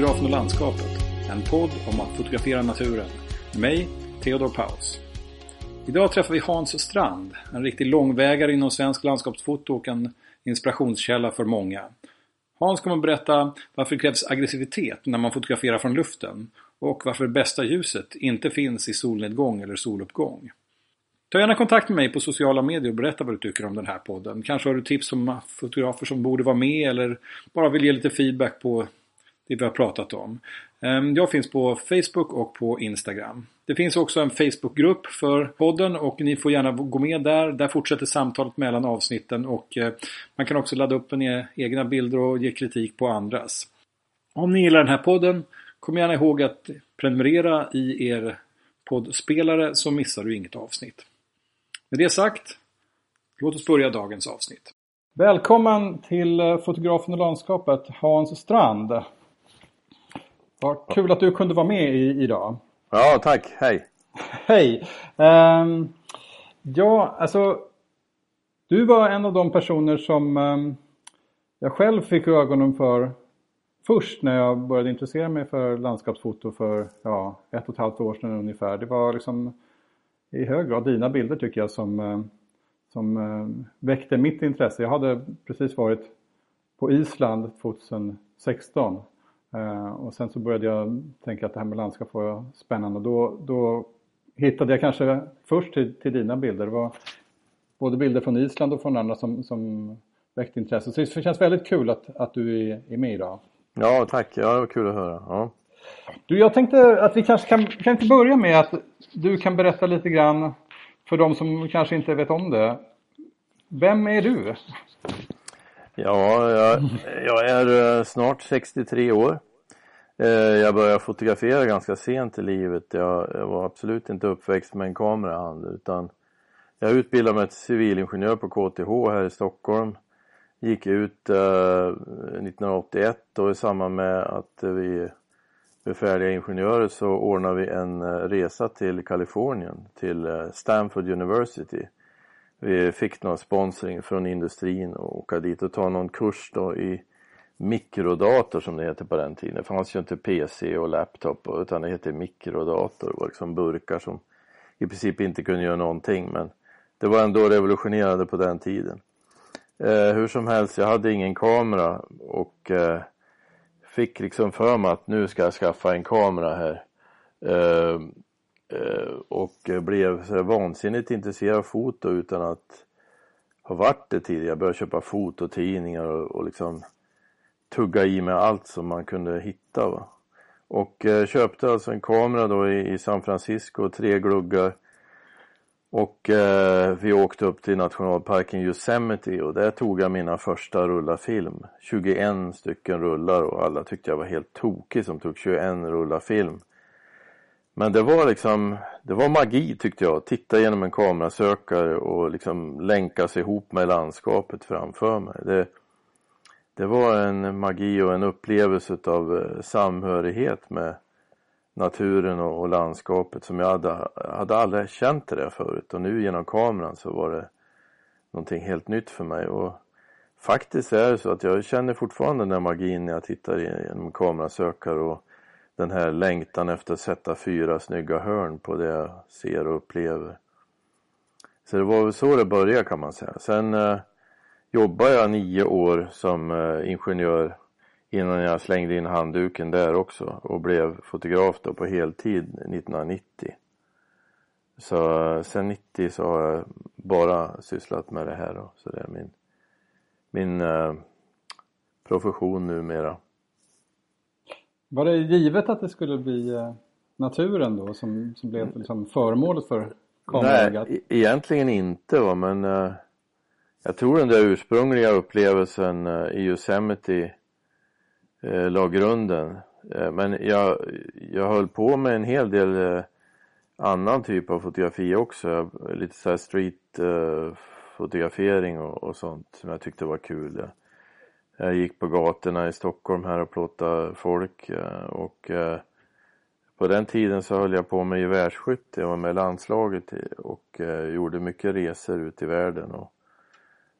Fotografen och landskapet. En podd om att fotografera naturen. Med mig, Theodor Paus. Idag träffar vi Hans Strand, en riktig långvägare inom svensk landskapsfoto och en inspirationskälla för många. Hans kommer att berätta varför det krävs aggressivitet när man fotograferar från luften och varför det bästa ljuset inte finns i solnedgång eller soluppgång. Ta gärna kontakt med mig på sociala medier och berätta vad du tycker om den här podden. Kanske har du tips om fotografer som borde vara med eller bara vill ge lite feedback på det vi har pratat om. Ehm, jag finns på Facebook och på Instagram. Det finns också en Facebookgrupp för podden och ni får gärna gå med där. Där fortsätter samtalet mellan avsnitten och eh, man kan också ladda upp e-, egna bilder och ge kritik på andras. Om ni gillar den här podden, kom gärna ihåg att prenumerera i er poddspelare så missar du inget avsnitt. Med det sagt, låt oss börja dagens avsnitt. Välkommen till eh, fotografen och landskapet Hans Strand. Vad kul att du kunde vara med i, idag. Ja, tack. Hej. Hej. Um, ja, alltså. Du var en av de personer som um, jag själv fick ögonen för först när jag började intressera mig för landskapsfoto för ja, ett och ett halvt år sedan ungefär. Det var liksom i hög grad dina bilder tycker jag som, uh, som väckte mitt intresse. Jag hade precis varit på Island 2016 Uh, och sen så började jag tänka att det här med landskap var spännande. Då, då hittade jag kanske först till, till dina bilder. Det var både bilder från Island och från andra som, som väckte intresse. Så det känns väldigt kul att, att du är, är med idag. Ja, tack. Ja, det var kul att höra. Ja. Du, jag tänkte att vi kanske kan, kan inte börja med att du kan berätta lite grann för de som kanske inte vet om det. Vem är du? Ja, jag, jag, är eh, snart 63 år. Eh, jag började fotografera ganska sent i livet. Jag, jag var absolut inte uppväxt med en kamera i hand utan jag utbildade mig till civilingenjör på KTH här i Stockholm. Gick ut eh, 1981 och i samband med att vi blev färdiga ingenjörer så ordnade vi en eh, resa till Kalifornien, till Stanford University vi fick någon sponsring från industrin och åka dit och ta någon kurs då i mikrodator som det heter på den tiden. Det fanns ju inte PC och laptop utan det hette mikrodator. Det var liksom burkar som i princip inte kunde göra någonting men det var ändå revolutionerande på den tiden. Eh, hur som helst, jag hade ingen kamera och eh, fick liksom för mig att nu ska jag skaffa en kamera här. Eh, Eh, Eh, och blev så vansinnigt intresserad av foto utan att ha varit det tidigare. Jag började köpa fototidningar och, och liksom tugga i mig allt som man kunde hitta. Va? Och eh, köpte alltså en kamera då i, i San Francisco, tre gluggar. Och eh, vi åkte upp till nationalparken Yosemite och där tog jag mina första rullar film. 21 stycken rullar och alla tyckte jag var helt tokig som tog 21 rullar film. Men det var liksom, det var magi tyckte jag. Titta genom en kamerasökare och liksom länkas ihop med landskapet framför mig. Det, det var en magi och en upplevelse av eh, samhörighet med naturen och, och landskapet som jag hade, hade aldrig känt det förut. Och nu genom kameran så var det någonting helt nytt för mig. Och faktiskt är det så att jag känner fortfarande den där magin när jag tittar genom kamerasökare och den här längtan efter att sätta fyra snygga hörn på det jag ser och upplever. Så det var väl så det började kan man säga. Sen eh, jobbade jag nio år som eh, ingenjör innan jag slängde in handduken där också och blev fotograf då på heltid 1990. Så eh, sen 90 så har jag bara sysslat med det här då. Så det är min, min eh, profession numera. Var det givet att det skulle bli eh, naturen då som, som blev liksom föremålet för kameraögat? Nej, e-, egentligen inte va, men uh, jag tror den där ursprungliga upplevelsen uh, i Yosemite uh, la grunden. Uh, men jag, jag höll på med en hel del annan typ av fotografi också. Lite såhär street fotografering och, och, sånt som jag tyckte var kul. Jag gick på gatorna i Stockholm här och plåtade folk eh, och eh, på den tiden så höll jag på med gevärsskytte. Jag var med i landslaget och eh, gjorde mycket resor ut i världen och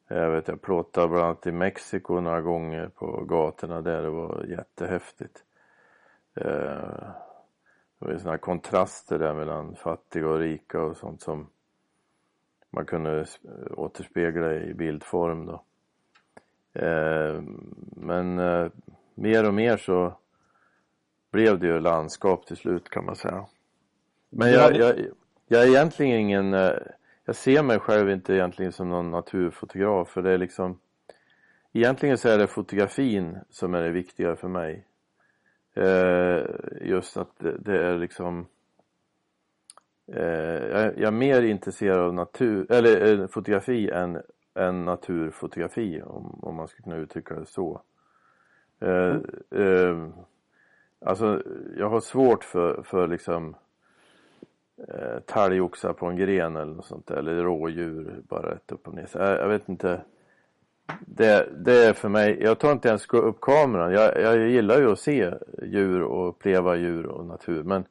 Jag vet jag plåtade bland annat i Mexiko några gånger på gatorna där. Det var jättehäftigt. Det var sådana kontraster där mellan fattiga och rika och sånt som man kunde återspegla i bildform då. Eh, men eh, mer och mer så blev det ju landskap till slut kan man säga. Men jag, jag, jag är egentligen ingen, eh, jag ser mig själv inte egentligen som någon naturfotograf för det är liksom Egentligen så är det fotografin som är det viktiga för mig. Just att det, är liksom jag, är mer intresserad av natur, eller fotografi än, än naturfotografi om, om man skulle kunna uttrycka det så. Eh, mm. alltså jag har svårt för, för liksom eh, talgoxar på en gren eller något sånt där, eller rådjur bara rätt upp och ner. Så jag, jag vet inte. Det, det är för mig, jag tar inte ens upp kameran. Jag, jag gillar ju att se djur och uppleva djur och natur men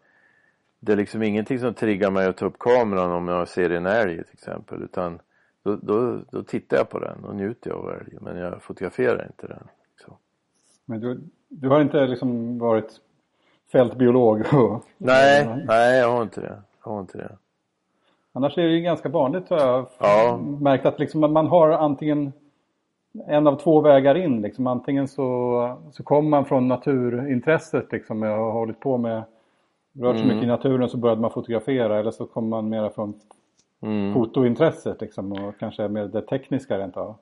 det är liksom ingenting som triggar mig att ta upp kameran om jag ser en älg till exempel utan då, då, då tittar jag på den och njuter av älgen men jag fotograferar inte den. Så. Men du, du har inte liksom varit fältbiolog? Och, nej, nej jag har inte det har inte det. Annars är det ju ganska vanligt har jag ja. märkt att liksom man har antingen en av två vägar in. Liksom. Antingen så, så kommer man från naturintresset liksom, och har hållit på med rört sig mm. mycket i naturen så började man fotografera eller så kommer man mera från mm. fotointresset liksom, och kanske mer det tekniska rent av.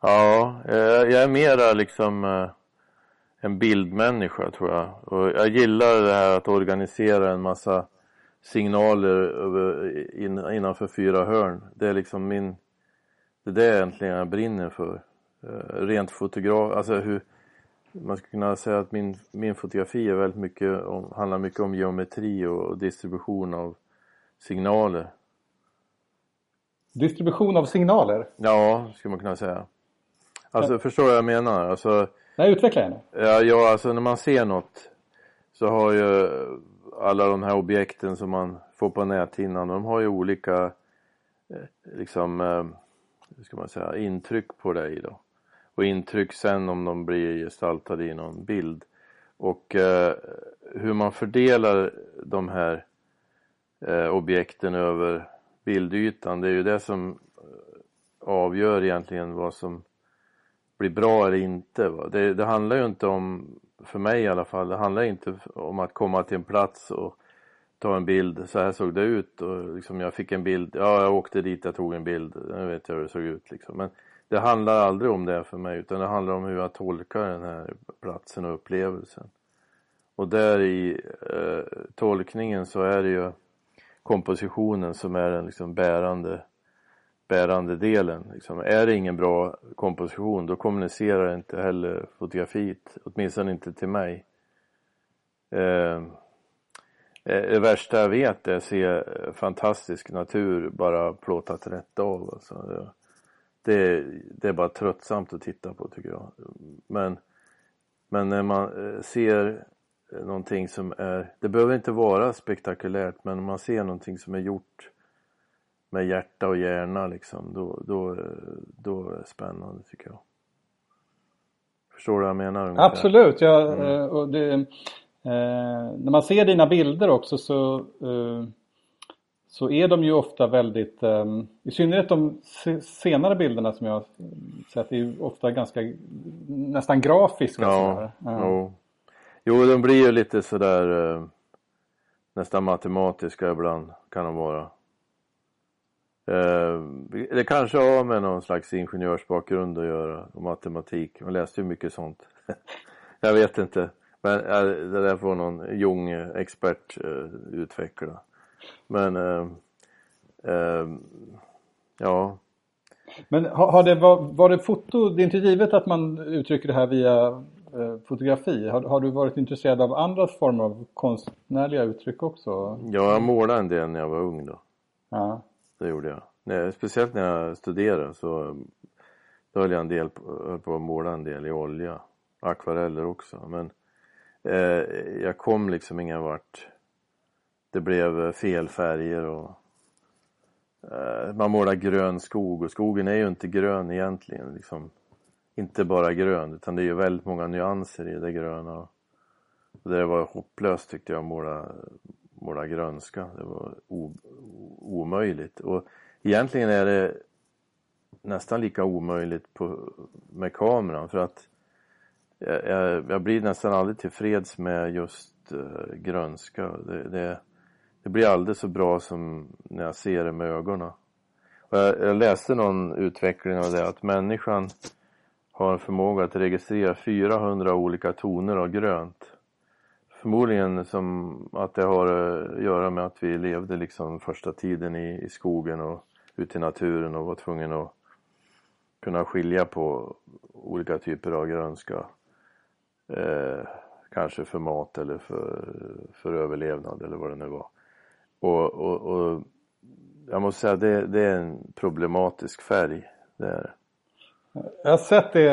Ja, jag är mera liksom eh, en bildmänniska tror jag. Och jag gillar det här att organisera en massa signaler innanför fyra hörn. Det är liksom min, det är det egentligen jag brinner för. Uh, rent fotograf, alltså hur, man skulle kunna säga att min, min fotografi är väldigt mycket om, handlar mycket om geometri och distribution av signaler. Distribution av signaler? Ja, skulle man kunna säga. Alltså ja. förstår vad jag menar? Alltså, Nej, utveckla gärna. Ja, ja, alltså när man ser något så har ju alla de här objekten som man får på näthinnan, de har ju olika eh, liksom, eh, hur ska man säga, intryck på dig då. Och intryck sen om de blir gestaltade i någon bild. Och eh, hur man fördelar de här eh, objekten över bildytan, det är ju det som eh, avgör egentligen vad som blir bra eller inte. Va? Det, det handlar ju inte om för mig i alla fall, det handlar inte om att komma till en plats och ta en bild, så här såg det ut och liksom jag fick en bild, ja jag åkte dit, jag tog en bild, nu vet jag hur det såg ut liksom. Men det handlar aldrig om det för mig utan det handlar om hur jag tolkar den här platsen och upplevelsen. Och där i eh, tolkningen så är det ju kompositionen som är den liksom bärande bärande delen. Liksom. Är det ingen bra komposition då kommunicerar inte heller fotografiet, åtminstone inte till mig. Ehm, eh, det värsta jag vet är att se eh, fantastisk natur bara plåtat rätt av. Alltså. Det, det är bara tröttsamt att titta på tycker jag. Men, men när man eh, ser någonting som är, det behöver inte vara spektakulärt men om man ser någonting som är gjort med hjärta och hjärna liksom, då, då, då är det spännande tycker jag. Förstår du vad jag menar? Ungefär? Absolut, ja, mm. Eh, och det, eh, när man ser dina bilder också så, eh, så är de ju ofta väldigt, eh, i synnerhet de senare bilderna som jag har sett, är ju ofta ganska nästan grafiska. Ja, ja. Jo, de blir ju lite sådär eh, nästan matematiska ibland kan de vara. Eh, det kanske har med någon slags ingenjörsbakgrund att göra och matematik. Man läste ju mycket sånt. jag vet inte. Men eh, det där får någon jung eh, expert eh, utveckla. Men eh, eh, ja. Men har, har det, var, var, det foto, det är inte givet att man uttrycker det här via fotografi. Har, har, du varit intresserad av andra former av konstnärliga uttryck också? Ja, jag målade en del när jag var ung då. Ja det gjorde jag. Nej, speciellt när jag studerade så då höll jag en del höll på att måla en del i olja. Akvareller också. Men eh, jag kom liksom ingen vart. Det blev fel färger och eh, man målar grön skog och skogen är ju inte grön egentligen liksom. Inte bara grön utan det är ju väldigt många nyanser i det gröna. Och det var hopplöst tyckte jag att måla, måla grönska. Det var o, omöjligt. Och egentligen är det nästan lika omöjligt på, med kameran för att jag, jag, jag blir nästan aldrig tillfreds med just uh, grönska. Det, det, det, blir aldrig så bra som när jag ser det med ögonen. Och jag, jag läste någon utveckling av det att människan har en förmåga att registrera 400 olika toner av grönt. Förmodligen som att det har att göra med att vi levde liksom första tiden i, i skogen och ute i naturen och var tvungna att kunna skilja på olika typer av grönska. Eh, kanske för mat eller för, för överlevnad eller vad det nu var. Och, och, och jag måste säga det, det är en problematisk färg. Det är jag har sett det,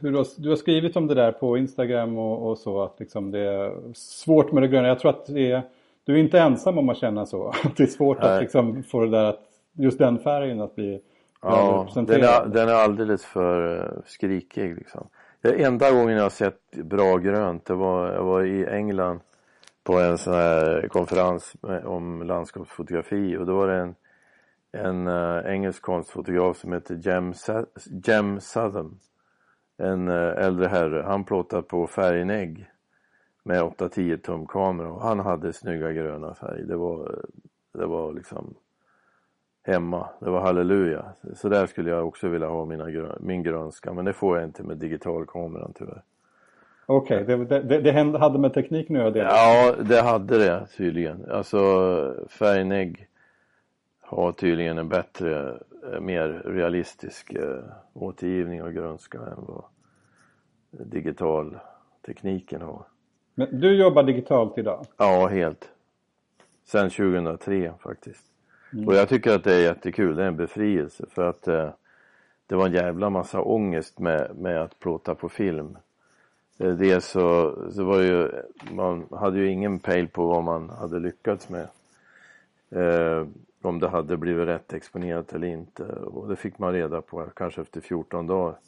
hur du har, du har skrivit om det där på Instagram och, och, så att liksom det är svårt med det gröna. Jag tror att det är, du är inte ensam om att känna så. Att det är svårt Nej. att liksom få det där att, just den färgen att bli Ja, den är, den är alldeles för uh, skrikig liksom. Det enda gången jag har sett bra grönt, det var, jag var i England på en sån här konferens om landskapsfotografi och då var det en, en uh, engelsk konstfotograf som heter Jem, Jem Southam. En uh, äldre herre. Han plåtade på färgnägg med 8-10 tum kamera och han hade snygga gröna färger. Det var, det var liksom hemma. Det var halleluja. Så där skulle jag också vilja ha mina, min grönska men det får jag inte med digitalkameran tyvärr. Okej, okay, det, det, det, hade med tekniken att göra? Ja, det hade det tydligen. Alltså färgnägg har tydligen en bättre, eh, mer realistisk äh, återgivning av grönska än vad digitaltekniken har. Men du jobbar digitalt idag? Ja, helt. Sen 2003 faktiskt. Mm. Och jag tycker att det är jättekul, det är en befrielse för att eh, det var en jävla massa ångest med, med att plåta på film. Eh, det så, så var ju, man hade ju ingen pejl på vad man hade lyckats med. Eh, om det hade blivit rätt exponerat eller inte och det fick man reda på kanske efter 14 dagar.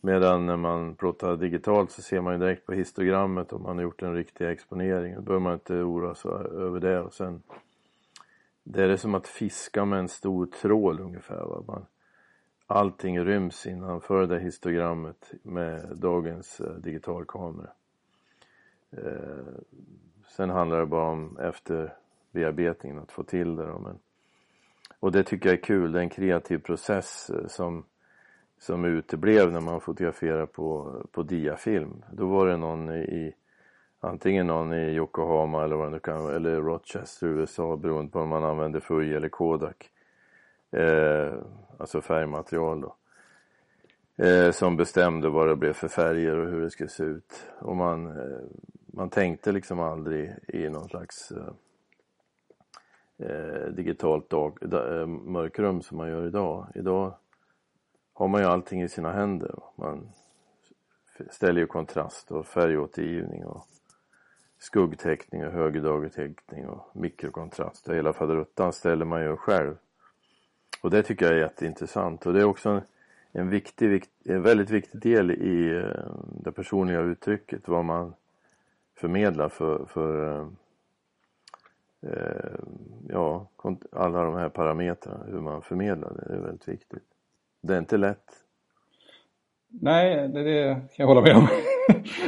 Medan när man plåtar digitalt så ser man ju direkt på histogrammet om man har gjort en riktig exponering. Då behöver man inte oroa sig över det och sen det är det som att fiska med en stor trål ungefär. Va? Man, allting ryms innanför det histogrammet med dagens eh, digitalkamera. Eh, sen handlar det bara om efterbearbetningen, att få till det. Då, men, och det tycker jag är kul, det är en kreativ process eh, som, som uteblev när man fotograferar på, på diafilm. Då var det någon i antingen någon i Yokohama eller vad det kan vara, eller Rochester, USA beroende på om man använder Fuji eller Kodak. Eh, alltså färgmaterial då. Eh, som bestämde vad det blev för färger och hur det skulle se ut. Och man, eh, man tänkte liksom aldrig i någon slags eh, eh, digitalt dag, da, eh, mörkrum som man gör idag. Idag har man ju allting i sina händer. Man ställer ju kontrast och färgåtergivning och skuggteckning och högdagerteckning och mikrokontrast och hela faderuttan ställer man ju själv. Och det tycker jag är jätteintressant och det är också en, en, viktig, en väldigt viktig del i eh, det personliga uttrycket, vad man förmedlar för, för eh, ja, alla de här parametrarna, hur man förmedlar det, det är väldigt viktigt. Det är inte lätt. Nej, det, det kan jag hålla med om.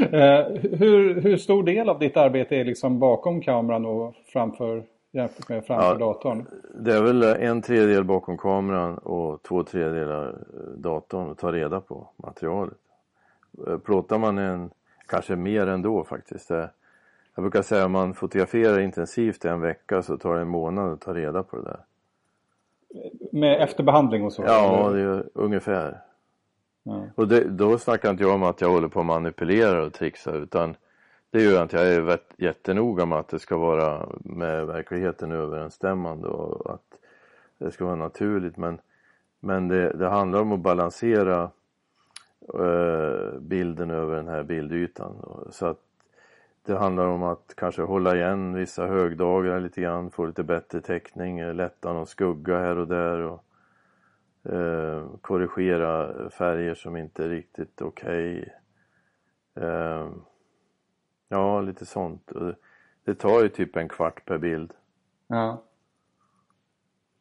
Eh, hur, hur stor del av ditt arbete är liksom bakom kameran och framför, jämfört med framför ja, datorn? Det är väl en tredjedel bakom kameran och två tredjedelar eh, datorn och ta reda på materialet. Eh, plåtar man en, kanske mer ändå faktiskt. Jag brukar säga att om man fotograferar intensivt i en vecka så tar det en månad att ta reda på det där. Med efterbehandling och så? Ja, det är ungefär. Och det, då snackar inte jag om att jag håller på att manipulera och trixa utan det gör jag inte. Jag är jättenoga med att det ska vara med verkligheten överensstämmande och att det ska vara naturligt. Men, men det, det handlar om att balansera eh, bilden över den här bildytan. Så att det handlar om att kanske hålla igen vissa högdagar lite grann, få lite bättre täckning, lätta någon skugga här och där och eh, korrigera färger som inte är riktigt okej. Okay. Eh, ja, lite sånt. Det tar ju typ en kvart per bild. Ja.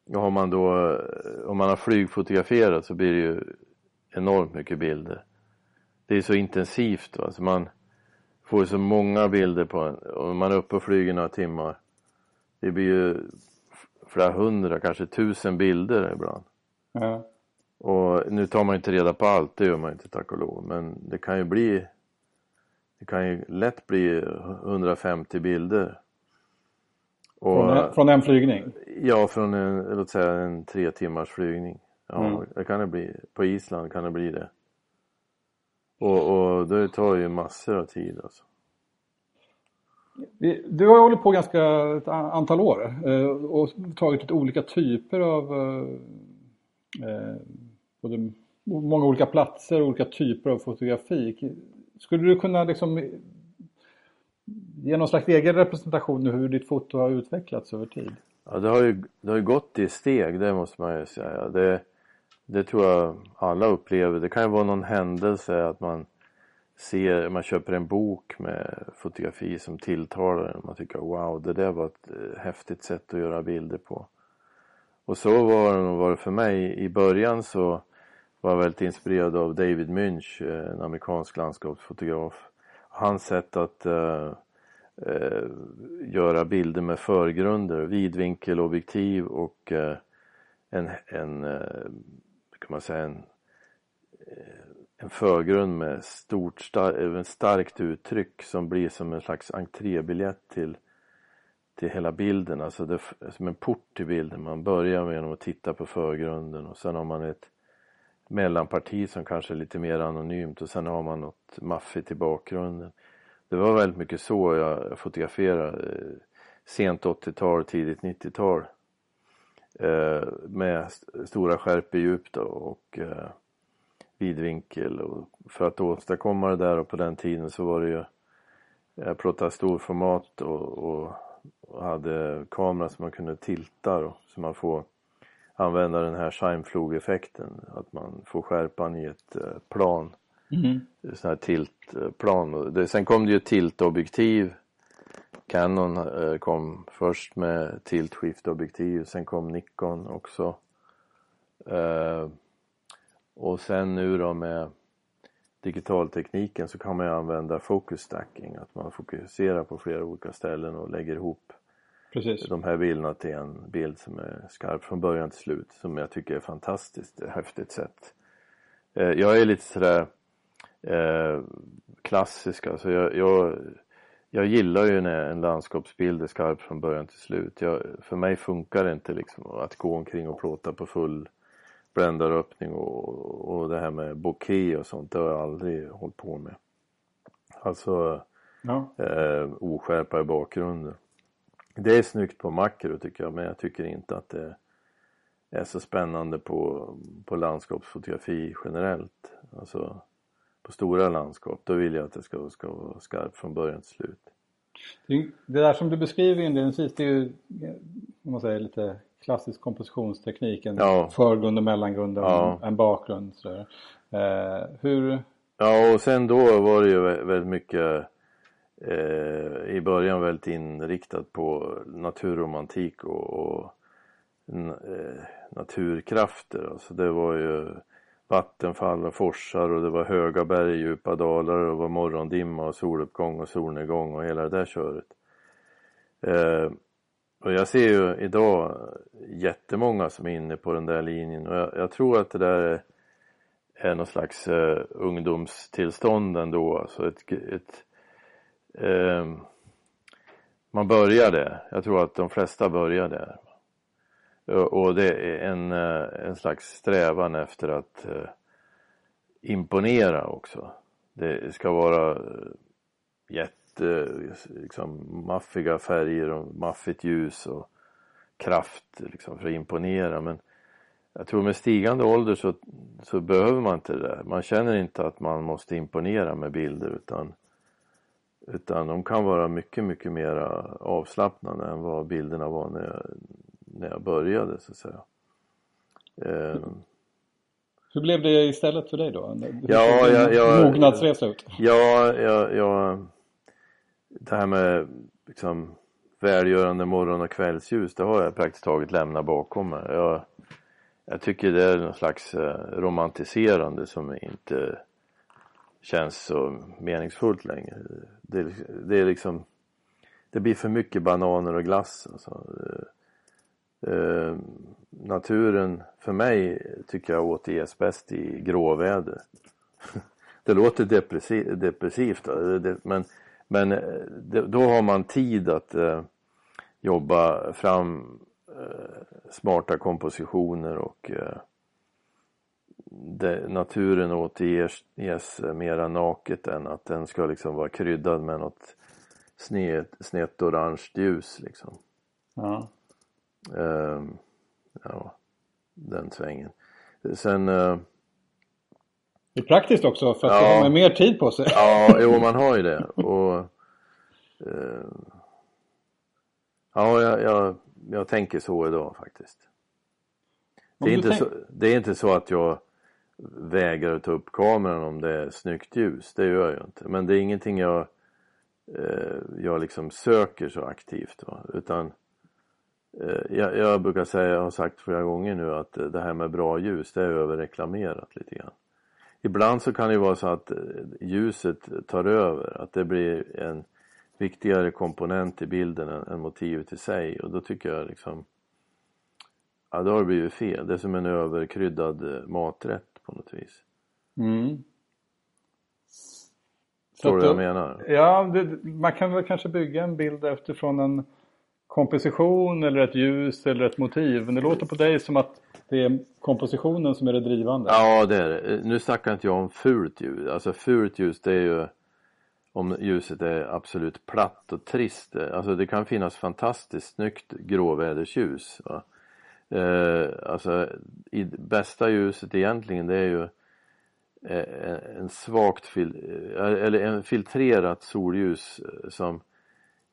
Och har man då, om man har flygfotograferat så blir det ju enormt mycket bilder. Det är så intensivt va, så man får så många bilder på en, och man är uppe och flyger några timmar. Det blir ju flera hundra, kanske tusen bilder ibland. Ja. Och nu tar man inte reda på allt, det gör man inte tack och lov. Men det kan ju bli Det kan ju lätt bli 150 bilder. Och, från, en, från en flygning? Ja, från en, låt säga en tre timmars flygning. Ja, mm. det kan det bli. På Island kan det bli det. Och, och det tar ju massor av tid alltså. Du har hållit på ganska ett antal år eh, och tagit lite olika typer av eh, eh, både många olika platser och olika typer av fotografi. Skulle du kunna liksom ge någon slags egen representation hur ditt foto har utvecklats över tid? Ja, det har ju, det har ju gått i steg, det måste man ju säga. Det, det tror jag alla upplever. Det kan ju vara någon händelse att man ser, man köper en bok med fotografi som tilltalar en. Man tycker wow, det där var ett eh, häftigt sätt att göra bilder på. Och så var det nog varit för mig. I början så var jag väldigt inspirerad av David Münch, eh, en amerikansk landskapsfotograf. Hans sätt att uh, uh, göra bilder med förgrunder, vidvinkelobjektiv och uh, en, en kan man säga, en, eh, en förgrund med stort, star eh, starkt uttryck som blir som en slags entrébiljett till, till hela bilden. Alltså det, som en port till bilden. Man börjar med att titta på förgrunden och sen har man ett mellanparti som kanske är lite mer anonymt och sen har man något maffigt i bakgrunden. Det var väldigt mycket så jag fotograferade eh, sent 80-tal, tidigt 90-tal. Eh, med stora skärpedjup då och eh, vidvinkel och för att åstadkomma det där och på den tiden så var det ju jag plottade storformat och, och, och hade kamera som man kunde tilta då, så man får använda den här Scheinflug-effekten. Att man får skärpan i ett eh, plan. Mm. Sån här tiltplan. Sen kom det ju tiltobjektiv. Canon eh, kom först med tiltskiftobjektiv. Sen kom Nikon också. Eh, och sen nu då med digitaltekniken så kan man ju använda focus stacking. Att man fokuserar på flera olika ställen och lägger ihop Precis. de här bilderna till en bild som är skarp från början till slut. Som jag tycker är fantastiskt häftigt sätt. Eh, jag är lite sådär eh, klassisk alltså. Jag, jag, jag gillar ju när en landskapsbild är skarp från början till slut. Jag, för mig funkar det inte liksom att gå omkring och plåta på full bländaröppning och, och det här med bokeh och sånt. Det har jag aldrig hållit på med. Alltså ja. eh, oskärpa i bakgrunden. Det är snyggt på makro tycker jag men jag tycker inte att det är så spännande på, på landskapsfotografi generellt. Alltså på stora landskap, då vill jag att det ska, ska vara skarpt från början till slut. Det där som du beskriver inledningsvis det är ju om man säger, lite klassisk kompositionsteknik. En ja. förgrund och mellangrund och ja. en bakgrund. Så eh, hur? Ja och sen då var det ju väldigt mycket eh, i början väldigt inriktat på naturromantik och, och eh, naturkrafter. Alltså det var ju vattenfall och forsar och det var höga berg, djupa dalar och det var morgondimma och soluppgång och solnedgång och hela det där köret. Eh, och jag ser ju idag jättemånga som är inne på den där linjen och jag, jag tror att det där är, är någon slags eh, ungdomstillstånd ändå. Alltså ett, ett eh, man börjar där. Jag tror att de flesta börjar där. Och det är en, eh, en slags strävan efter att eh, imponera också. Det ska vara eh, jätte, liksom maffiga färger och maffigt ljus och kraft liksom för att imponera men jag tror med stigande ålder så, så behöver man inte det där. Man känner inte att man måste imponera med bilder utan Utan de kan vara mycket, mycket mer avslappnande än vad bilderna var när jag, när jag började så att säga. Eh, hur blev det istället för dig då? ja, jag, jag, mognadsresa ut? Ja, jag, jag, det här med liksom välgörande morgon och kvällsljus, det har jag praktiskt taget lämnat bakom mig. Jag, jag tycker det är någon slags eh, romantiserande som inte känns så meningsfullt längre. Det, det är liksom, det blir för mycket bananer och glass. Alltså. Eh, naturen för mig tycker jag återges bäst i gråväder. det låter depressivt, depressivt men, men eh, då har man tid att eh, jobba fram eh, smarta kompositioner och eh, det, naturen återges mera naket än att den ska liksom vara kryddad med något snett, snett orange ljus liksom. Ja. Um, ja, den svängen. Sen... Uh, det är praktiskt också för att ja, har mer tid på sig. Ja, jo man har ju det. Och, uh, ja, jag, jag, jag tänker så idag faktiskt. Det är, inte så, det är inte så att jag vägrar att ta upp kameran om det är snyggt ljus. Det gör jag inte. Men det är ingenting jag, eh, jag liksom söker så aktivt. Va? Utan eh, jag, jag, brukar säga, jag har sagt flera gånger nu att det här med bra ljus det är överreklamerat lite grann. Ibland så kan det vara så att eh, ljuset tar över, att det blir en viktigare komponent i bilden än, än motivet i sig och då tycker jag liksom Ja, då har det blivit fel. Det är som en överkryddad eh, maträtt på något vis. Mm. Förstår du vad jag menar? Ja, det, man kan väl kanske bygga en bild eftersom en komposition eller ett ljus eller ett motiv. Men det låter på dig som att det är kompositionen som är det drivande. Ja, det är det. Nu snackar inte jag om fult ljus. Alltså fult ljus det är ju om ljuset är absolut platt och trist. Alltså det kan finnas fantastiskt snyggt gråvädersljus. Va? Eh, alltså i bästa ljuset egentligen det är ju eh, en svagt fil eh, eller en filtrerat solljus eh, som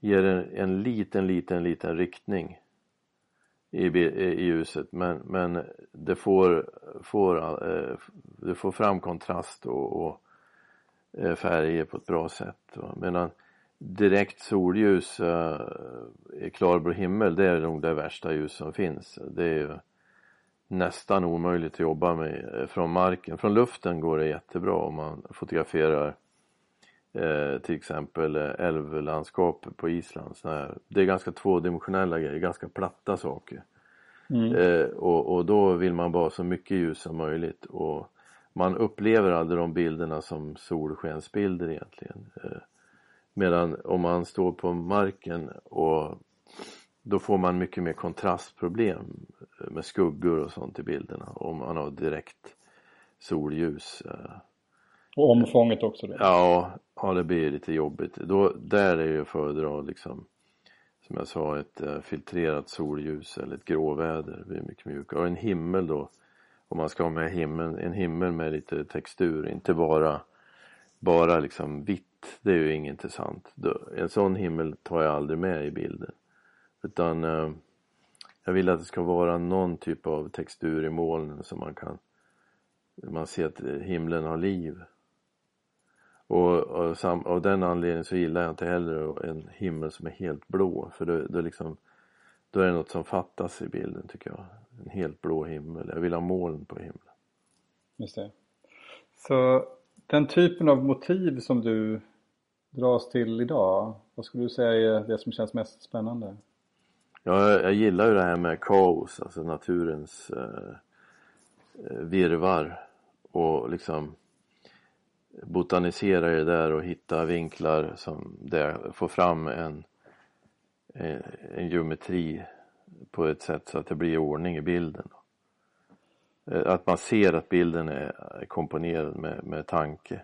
ger en, en liten, liten, liten riktning i, i ljuset men, men det får, får, eh, det får fram kontrast och, och eh, färger på ett bra sätt. Va? Medan direkt solljus eh, i klarblå himmel, det är nog det värsta ljus som finns. Det är ju nästan omöjligt att jobba med eh, från marken. Från luften går det jättebra om man fotograferar eh, till exempel eh, älvlandskap på Island. Här, det är ganska tvådimensionella grejer, ganska platta saker. Mm. Eh, och, och då vill man bara så mycket ljus som möjligt och man upplever aldrig de bilderna som solskensbilder egentligen. Eh, Medan om man står på marken och då får man mycket mer kontrastproblem med skuggor och sånt i bilderna om man har direkt solljus. Eh. Och omfånget också då? Ja, ja det blir lite jobbigt. Då, där är det att föredra liksom som jag sa ett eh, filtrerat solljus eller ett gråväder. Det blir mycket mjukare. Och en himmel då om man ska ha med himmel, en himmel med lite textur, inte bara bara liksom vitt det är ju inget intressant. En sån himmel tar jag aldrig med i bilden. Utan eh, jag vill att det ska vara någon typ av textur i molnen så man kan man ser att himlen har liv. Och, och sam, av den anledningen så gillar jag inte heller en himmel som är helt blå för då, då, liksom, då är det något som fattas i bilden tycker jag. En helt blå himmel. Jag vill ha moln på himlen. Just det. Så den typen av motiv som du dras till idag? Vad skulle du säga är det som känns mest spännande? Ja, jag gillar ju det här med kaos, alltså naturens eh, eh virvar och liksom botanisera i det där och hitta vinklar som det får fram en, eh, en geometri på ett sätt så att det blir ordning i bilden. Eh, att man ser att bilden är komponerad med, med tanke.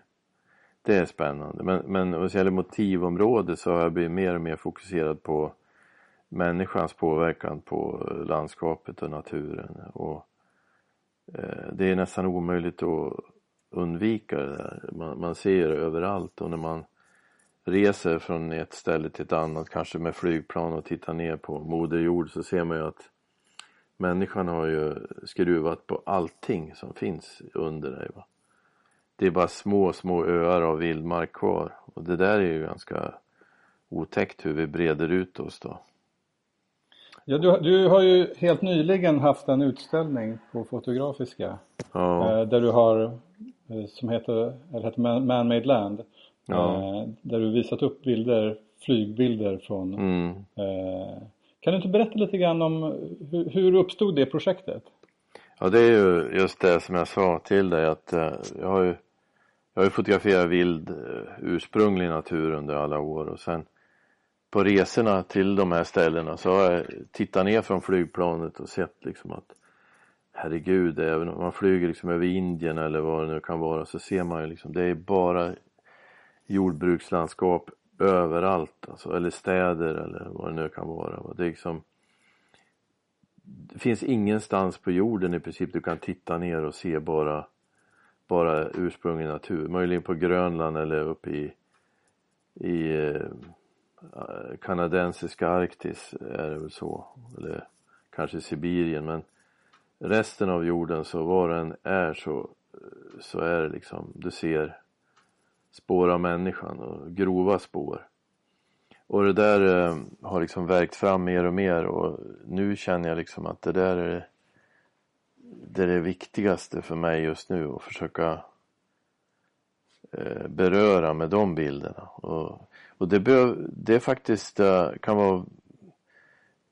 Det är spännande. Men, men vad gäller motivområde så har jag blivit mer och mer fokuserad på människans påverkan på landskapet och naturen. Och, eh, det är nästan omöjligt att undvika det där. Man, man ser det överallt och när man reser från ett ställe till ett annat, kanske med flygplan och tittar ner på Moder Jord så ser man ju att människan har ju skruvat på allting som finns under dig. Va? Det är bara små, små öar av vildmark kvar och det där är ju ganska otäckt hur vi breder ut oss då. Ja, du, du har ju helt nyligen haft en utställning på Fotografiska Ja, eh, där du har, som heter, eller heter Man- Man-Made Land, Ja. eh, där du visat upp bilder, flygbilder från mm. eh, Kan du inte berätta lite grann om hur, hur uppstod det projektet? ja det är ju just det som jag sa till dig att eh, jag har ju jag har ju fotograferat vild eh, ursprunglig natur under alla år och sen på resorna till de här ställena så har jag tittat ner från flygplanet och sett liksom att herregud, även om man flyger liksom över Indien eller vad det nu kan vara så ser man ju liksom, det är bara jordbrukslandskap överallt alltså, eller städer eller vad det nu kan vara. Det är liksom det finns ingenstans på jorden i princip du kan titta ner och se bara bara ursprunglig natur. Möjligen på Grönland eller uppe i i eh, kanadensiska Arktis är det väl så. Eller kanske Sibirien men resten av jorden så var den är så så är det liksom, du ser spår av människan och grova spår. Och det där eh, har liksom verkt fram mer och mer och nu känner jag liksom att det där är det är det viktigaste för mig just nu att försöka eh, beröra med de bilderna. Och, och det, behöv, det faktiskt eh, kan vara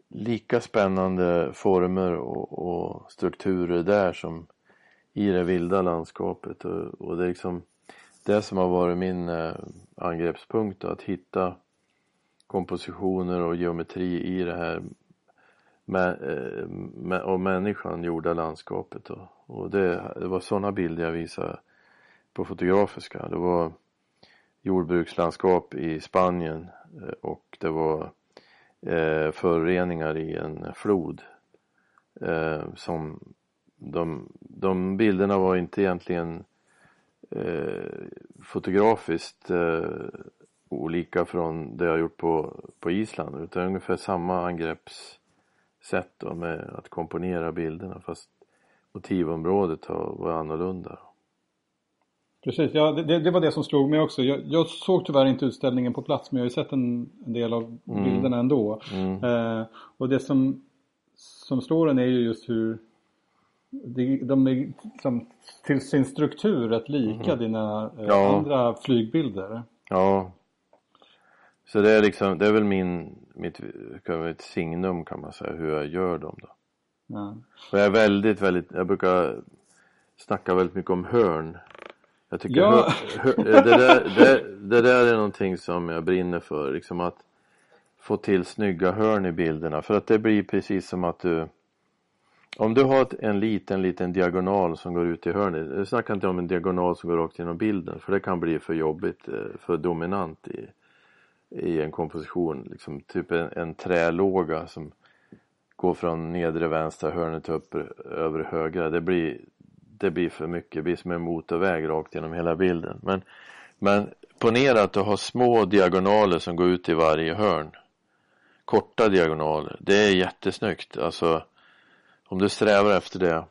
lika spännande former och, och strukturer där som i det vilda landskapet och, och det är liksom det som har varit min eh, angreppspunkt då, att hitta kompositioner och geometri i det här med, eh, med, av människan gjorda landskapet då. och det, det var sådana bilder jag visade på Fotografiska det var jordbrukslandskap i Spanien eh, och det var eh, föroreningar i en flod eh, som de, de bilderna var inte egentligen eh, fotografiskt eh, olika från det jag gjort på, på Island utan ungefär samma angreppssätt då med att komponera bilderna fast motivområdet har, var annorlunda. Precis, ja, det- det, var det som slog mig också. Jag, jag såg tyvärr inte utställningen på plats men jag har ju sett en, en del av Mm. bilderna ändå. Mm. Eh, och det som, som slår en är ju just hur de, de är som, till sin struktur rätt lika dina eh, Mm. Ja. andra flygbilder. Ja. Så det är liksom, det är väl min, mitt, ett signum kan man säga hur jag gör dem då. Ja. Och jag är väldigt, väldigt, jag brukar snacka väldigt mycket om hörn. Jag tycker Ja. hör, hör, det, där, det, det där är någonting som jag brinner för, liksom att få till snygga hörn i bilderna. För att det blir precis som att du om du har en liten, liten diagonal som går ut i hörnet. Jag snackar inte om en diagonal som går rakt genom bilden för det kan bli för jobbigt, eh, för dominant i, i en komposition. Liksom typ en, en trälåga som går från nedre vänstra hörnet upp över högra. Det blir, det blir för mycket, det blir som en motorväg rakt genom hela bilden. Men, men ponera att du har små diagonaler som går ut i varje hörn. Korta diagonaler, det är jättesnyggt. Alltså om du strävar efter det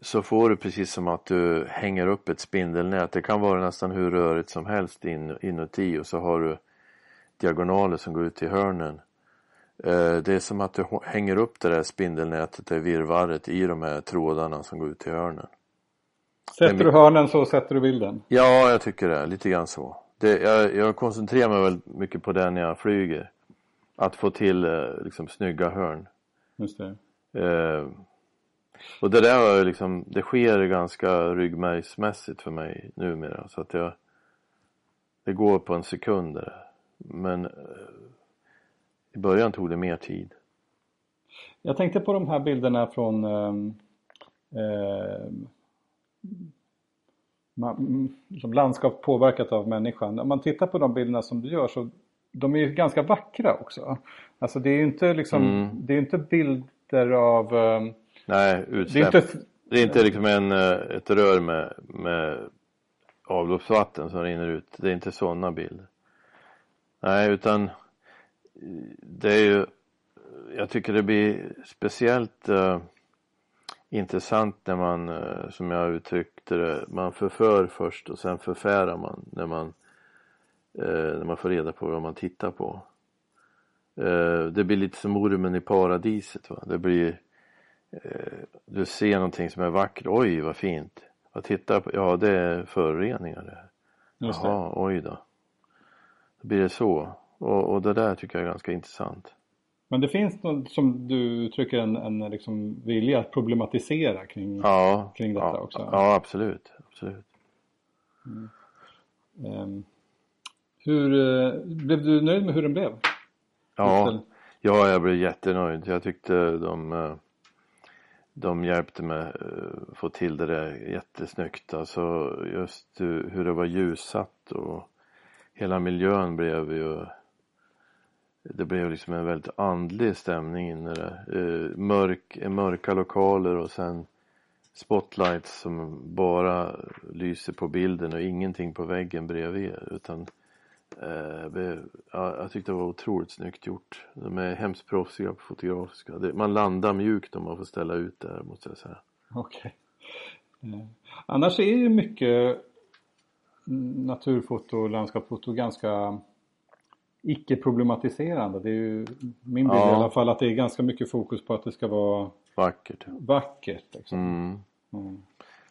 så får du precis som att du hänger upp ett spindelnät. Det kan vara nästan hur rörigt som helst in, inuti och så har du diagonaler som går ut i hörnen. Eh, Det är som att du hänger upp det där spindelnätet, det virrvarret i de här trådarna som går ut till hörnen. Sätter du hörnen så sätter du bilden. Ja, jag tycker det. Lite grann så. Det, jag, jag koncentrerar mig väldigt mycket på det när jag flyger. Att få till eh, liksom snygga hörn. Just det. Eh, och det där liksom, det sker ganska ryggmärgsmässigt för mig numera så att jag det går på en sekund där. Men eh, i början tog det mer tid. Jag tänkte på de här bilderna från ehm, ehm, ma- mm, liksom landskap påverkat av människan. Om man tittar på de bilderna som du gör så de är ju ganska vackra också. Alltså det är ju inte liksom, Mm. det är inte bilder av ehm, Nej, det är utsläpp. inte, Det är inte liksom en, eh, ett rör med, med avloppsvatten som rinner ut. Det är inte sådana bilder. Nej, utan det är ju, jag tycker det blir speciellt uh, intressant när man, uh, som jag uttryckte det, man förför först och sen förfärar man när man, uh, när man får reda på vad man tittar på. det blir lite som ormen i paradiset. Va? Det blir, du ser någonting som är vackert, oj vad fint. Vad tittar på, ja det är föroreningar det här. Jaha, oj då. Då blir det så. Och, och det där tycker jag är ganska intressant. Men det finns något som du uttrycker en, en liksom vilja att problematisera kring, ja, kring detta ja, också? Ja, absolut. absolut. Mm. Um, hur, uh, blev du nöjd med hur den blev? Ja, ja jag blev jättenöjd. Jag tyckte de, uh, de hjälpte mig uh, få till det där jättesnyggt. Alltså just hur det var ljussatt och hela miljön blev ju det blev liksom en väldigt andlig stämning inne där. Eh, mörk, mörka lokaler och sen spotlights som bara lyser på bilden och ingenting på väggen bredvid utan eh, jag tyckte det var otroligt snyggt gjort. De är hemskt proffsiga på fotografiska. Det, man landar mjukt om man får ställa ut där måste jag säga. Okej. Okay. Eh, annars är ju mycket naturfoto och landskapsfoto ganska icke-problematiserande. Det är ju min bild ja. i alla fall att det är ganska mycket fokus på att det ska vara vackert. vackert liksom. Mm. Mm.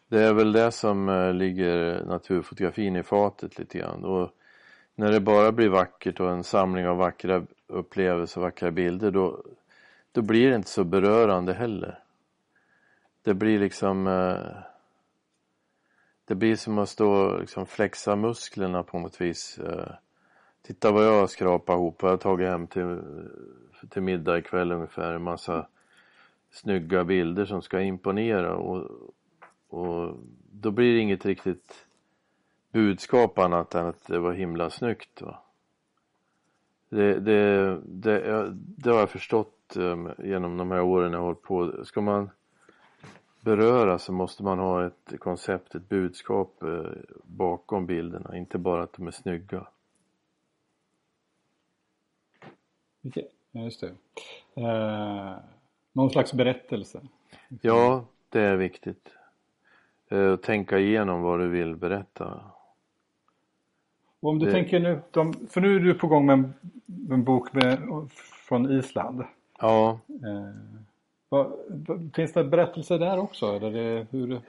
Det är väl det som eh, ligger naturfotografin i fatet lite grann. Och när det bara blir vackert och en samling av vackra upplevelser och vackra bilder då, då blir det inte så berörande heller. Det blir liksom eh, det blir som att stå och liksom flexa musklerna på något vis. Titta vad jag har skrapat ihop. Jag har tagit hem till, till middag ikväll ungefär en massa snygga bilder som ska imponera och, och då blir det inget riktigt budskap annat än att det var himla snyggt. Va? Det, det, det, det har jag förstått ehm, genom de här åren jag har hållit på. Ska man beröra så måste man ha ett koncept, ett budskap eh, bakom bilderna, inte bara att de är snygga. Ja, just det. Eh, någon slags berättelse. Ja, det är viktigt. Eh, tänka igenom vad du vill berätta. Och om du det... tänker nu, de, för nu är du på gång med en, en bok med, från Island. Ja. Eh, vad, finns det berättelser där också? Eller det, hur...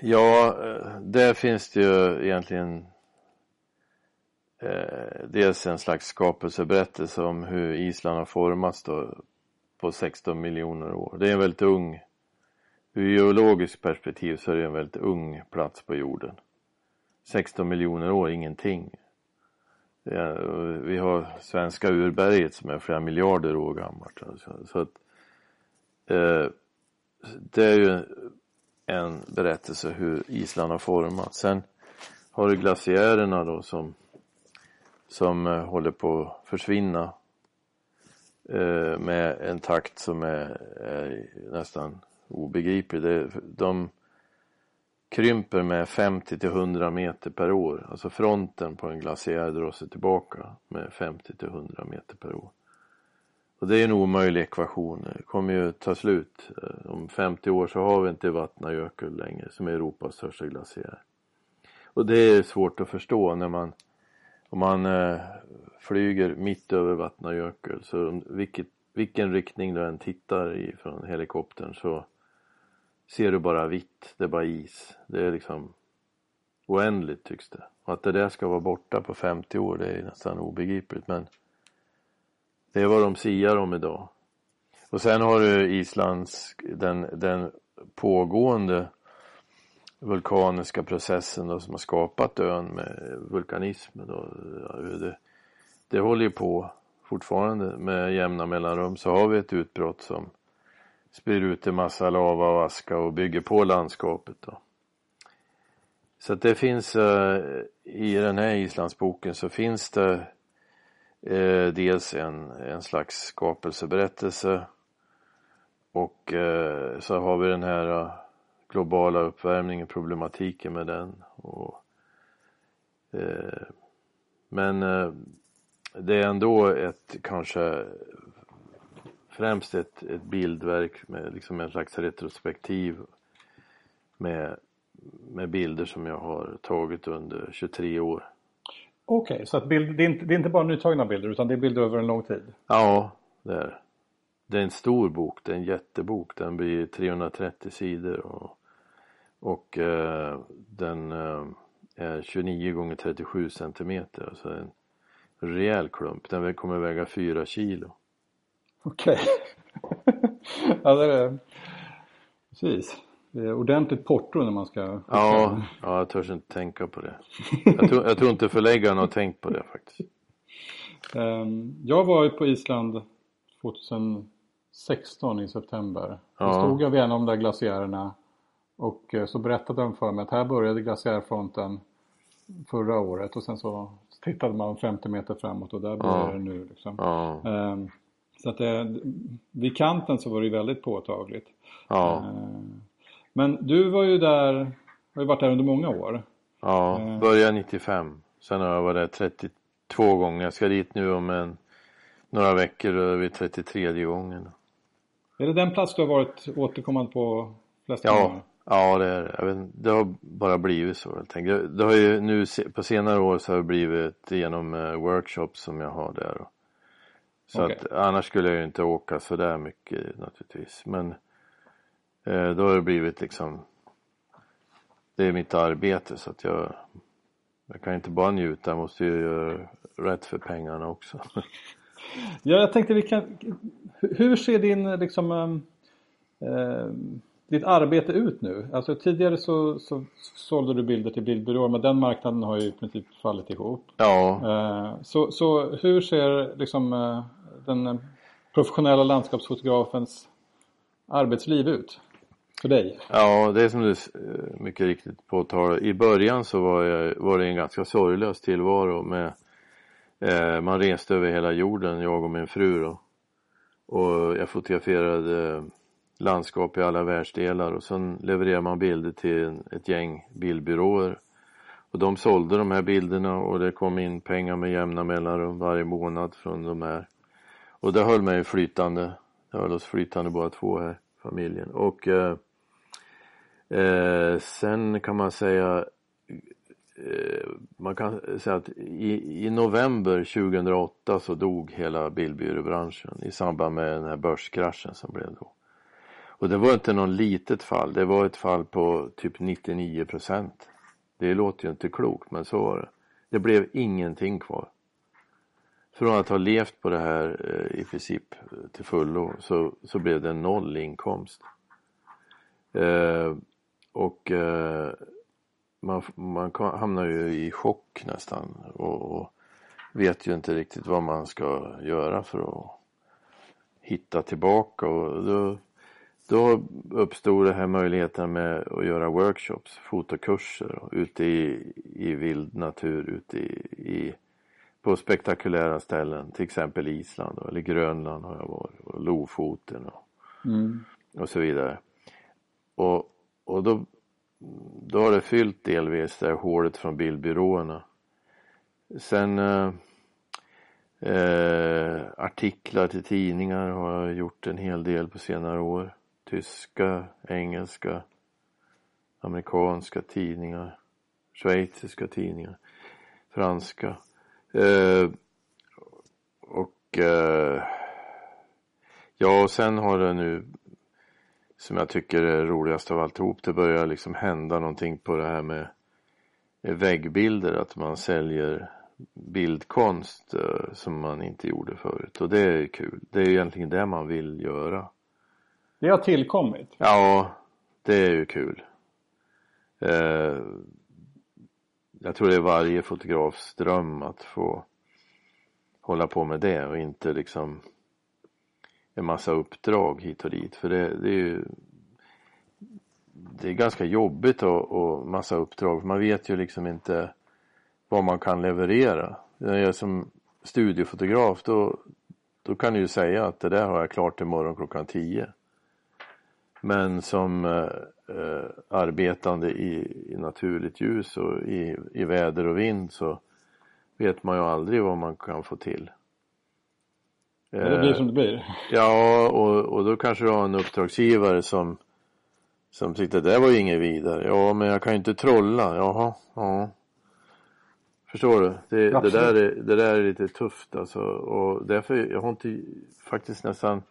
Ja, eh, där finns det ju egentligen eh, dels en slags skapelseberättelse om hur Island har formats då på 16 miljoner år. Det är en väldigt ung, ur geologiskt perspektiv så är det en väldigt ung plats på jorden. 16 miljoner år, ingenting. Är, vi har svenska urberget som är flera miljarder år gammalt. Alltså. Så att, eh, det är ju en berättelse hur Island har formats. Sen har du glaciärerna då som som eh, håller på att försvinna eh, med en takt som är, är nästan obegriplig. Det, de krymper med 50 till 100 meter per år. Alltså fronten på en glaciär drar sig tillbaka med 50 till 100 meter per år. Och det är en omöjlig ekvation. Det kommer ju ta slut. Eh, om 50 år så har vi inte Vatnajökull längre som är Europas största glaciär. Och det är svårt att förstå när man om man eh, flyger mitt över Vatnajökull så vilket, vilken riktning du än tittar i från helikoptern så ser du bara vitt, det är bara is. Det är liksom oändligt tycks det. Och att det där ska vara borta på 50 år det är nästan obegripligt men det är vad de siar om idag. Och sen har du Islands, den, den pågående vulkaniska processen då, som har skapat ön med vulkanismen Då, det, det håller ju på fortfarande med jämna mellanrum så har vi ett utbrott som spyr ut en massa lava och aska och bygger på landskapet. Då. Så att det finns eh, i den här islandsboken så finns det eh, dels en, en slags skapelseberättelse och eh, så har vi den här eh, globala uppvärmningen, problematiken med den. Och, eh, men eh, det är ändå ett kanske främst ett, ett bildverk med liksom en slags retrospektiv med, med bilder som jag har tagit under 23 år. Okej, okay, så att bild, det, är inte, det är inte bara nytagna bilder utan det är bilder över en lång tid? Ja, det är det. är en stor bok, det är en jättebok. Den blir 330 sidor och, och eh, den eh, är 29 gånger 37 centimeter. Alltså en rejäl klump. Den kommer väga 4 kilo. Okej. Okay. ja, det är Precis. Det är ordentligt porto när man ska... Ja, ja jag törs inte tänka på det. Jag tror, jag tror inte förläggaren har tänkt på det faktiskt. Um, jag var ju på Island 2016 i september. Ja. Då stod jag vid en av de där glaciärerna och eh, så berättade de för mig att här började glaciärfronten förra året och sen så tittade man 50 meter framåt och där börjar ja. det nu. Liksom. Ja. Um, så att det, vid kanten så var det väldigt påtagligt. Ja. Um, men du var ju där, har ju varit där under många år. Ja, um, började 95. Sen har jag varit där 32 gånger. Jag ska dit nu om en, några veckor och är 33 gången. Är det den plats du har varit återkommande på flest ja. gånger? Ja, det, är, jag vet, det har bara blivit så helt enkelt. Det har ju nu på senare år så har det blivit genom uh, workshops som jag har där. Så okay. att annars skulle jag ju inte åka så där mycket naturligtvis. Men uh, då har det blivit liksom Det är mitt arbete så att jag Jag kan inte bara njuta, jag måste ju göra rätt för pengarna också. ja, jag tänkte vi kan Hur ser din liksom um, um ditt arbete ut nu? Alltså tidigare så, så sålde du bilder till bildbyråer men den marknaden har ju i princip fallit ihop. Ja. Eh, så, så hur ser liksom eh, den professionella landskapsfotografens arbetsliv ut? För dig? Ja, det är som du eh, mycket riktigt påtalar. I början så var, jag, var det en ganska sorglös tillvaro med eh, man reste över hela jorden, jag och min fru då. Och jag fotograferade landskap i alla världsdelar och sen levererar man bilder till ett gäng bildbyråer. Och de sålde de här bilderna och det kom in pengar med jämna mellanrum varje månad från de här. Och det höll mig flytande. Det höll oss flytande båda två här, familjen. Och eh, eh, sen kan man säga eh, man kan säga att i, i november 2008 så dog hela bildbyråbranschen i samband med den här börskraschen som blev då. Och det var inte någon litet fall, det var ett fall på typ 99 procent. Det låter ju inte klokt men så var det. Det blev ingenting kvar. Från att ha levt på det här eh, i princip eh, till fullo så, så blev det noll inkomst. Eh, och eh, man, man hamnar ju i chock nästan och, och, vet ju inte riktigt vad man ska göra för att hitta tillbaka och då då uppstod det här möjligheten med att göra workshops, fotokurser ute i, i vild natur, ute i, i, på spektakulära ställen, till exempel Island eller Grönland har jag varit och Lofoten och, mm. och så vidare. Och, och då, då har det fyllt delvis det här hålet från bildbyråerna. Sen eh, eh, artiklar till tidningar har jag gjort en hel del på senare år tyska, engelska, amerikanska tidningar, schweiziska tidningar, franska. Eh, och eh, ja, och sen har det nu som jag tycker är roligast av alltihop, det börjar liksom hända någonting på det här med väggbilder, att man säljer bildkonst eh, som man inte gjorde förut och det är kul. Det är egentligen det man vill göra. Det har tillkommit. Ja, det är ju kul. Eh, jag tror det är varje fotografs dröm att få hålla på med det och inte liksom en massa uppdrag hit och dit. För det, det är ju det är ganska jobbigt och, och massa uppdrag. Man vet ju liksom inte vad man kan leverera. När jag är som studiefotograf då, då kan du ju säga att det där har jag klart imorgon klockan 10. Men som eh, eh, arbetande i, i, naturligt ljus och i, i väder och vind så vet man ju aldrig vad man kan få till. Ja, det blir som det blir. Ja, och, och då kanske du har en uppdragsgivare som som tyckte det var ju inget vidare. Ja, men jag kan ju inte trolla. Jaha, ja. Förstår du? Det, det, där är, det där är lite tufft alltså. Och därför, jag har inte faktiskt nästan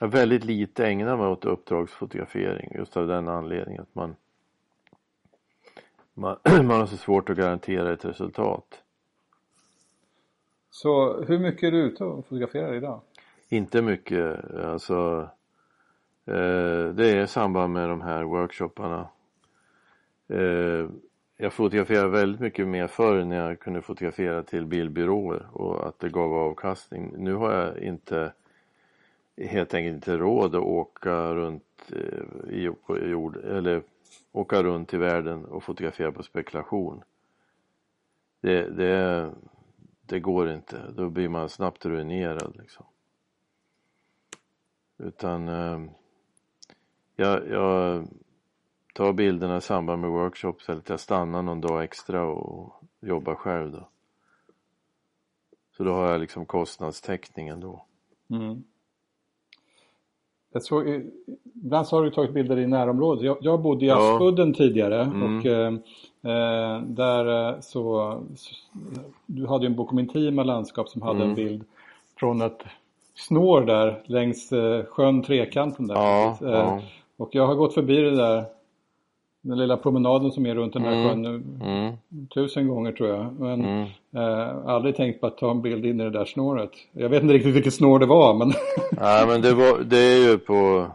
jag väldigt lite ägnat mig åt uppdragsfotografering just av den anledningen att man man, man har så svårt att garantera ett resultat. Så hur mycket är du ute och fotograferar idag? Inte mycket, alltså eh, det är i samband med de här workshopparna. Eh, jag fotograferade väldigt mycket mer förr när jag kunde fotografera till bildbyråer och att det gav avkastning. Nu har jag inte helt enkelt inte råd att åka runt eh, i jord, eller åka runt i världen och fotografera på spekulation. Det, det, det går inte, då blir man snabbt ruinerad liksom. Utan eh, jag, jag tar bilderna i samband med workshops eller att jag stannar någon dag extra och jobbar själv då. Så då har jag liksom kostnadstäckningen då. Mm. Jag såg, ibland så har du tagit bilder i närområdet. Jag, jag bodde i Aspudden ja. tidigare mm. och eh, eh där eh, så, så, Du hade ju en bok om intima landskap som hade mm. en bild från ett snår där längs eh, sjön Trekanten där. Ja, eh, ja. Och jag har gått förbi det där den lilla promenaden som är runt den här mm. sjön nu mm. tusen gånger tror jag. Men mm. eh, aldrig tänkt på att ta en bild in i det där snåret. Jag vet inte riktigt vilket snår det var men... Nej men det, var, det är ju på,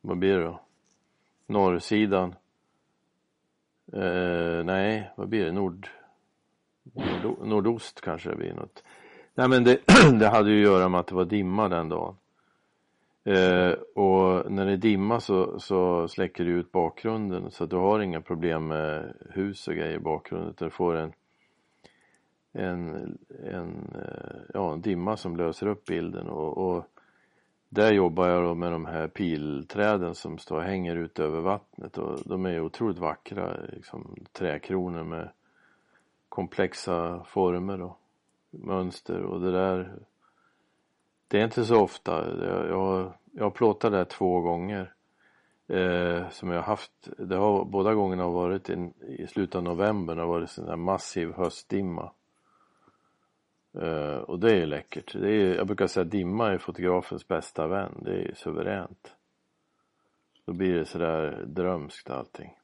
vad blir det då? Norrsidan. Eh, nej, vad blir det? Nord, nord, nordost kanske det blir något. Nej men det, det hade ju att göra med att det var dimma den dagen. Eh, och när det är dimma så, så släcker du ut bakgrunden så du har inga problem med hus och grejer i bakgrunden. Du får en, en, en, eh, ja, en dimma som löser upp bilden och, och där jobbar jag då med de här pilträden som står och hänger ut över vattnet och de är otroligt vackra, liksom träkronor med komplexa former och mönster och det där det är inte så ofta. Jag, jag, plåtat det två gånger. Eh, som jag har haft. Det har, båda gångerna har varit in, i slutet av november. Det har varit sån där massiv höstdimma. Eh, och det är läckert. Det är, jag brukar säga att dimma är fotografens bästa vän. Det är suveränt. Då blir det sådär drömskt allting.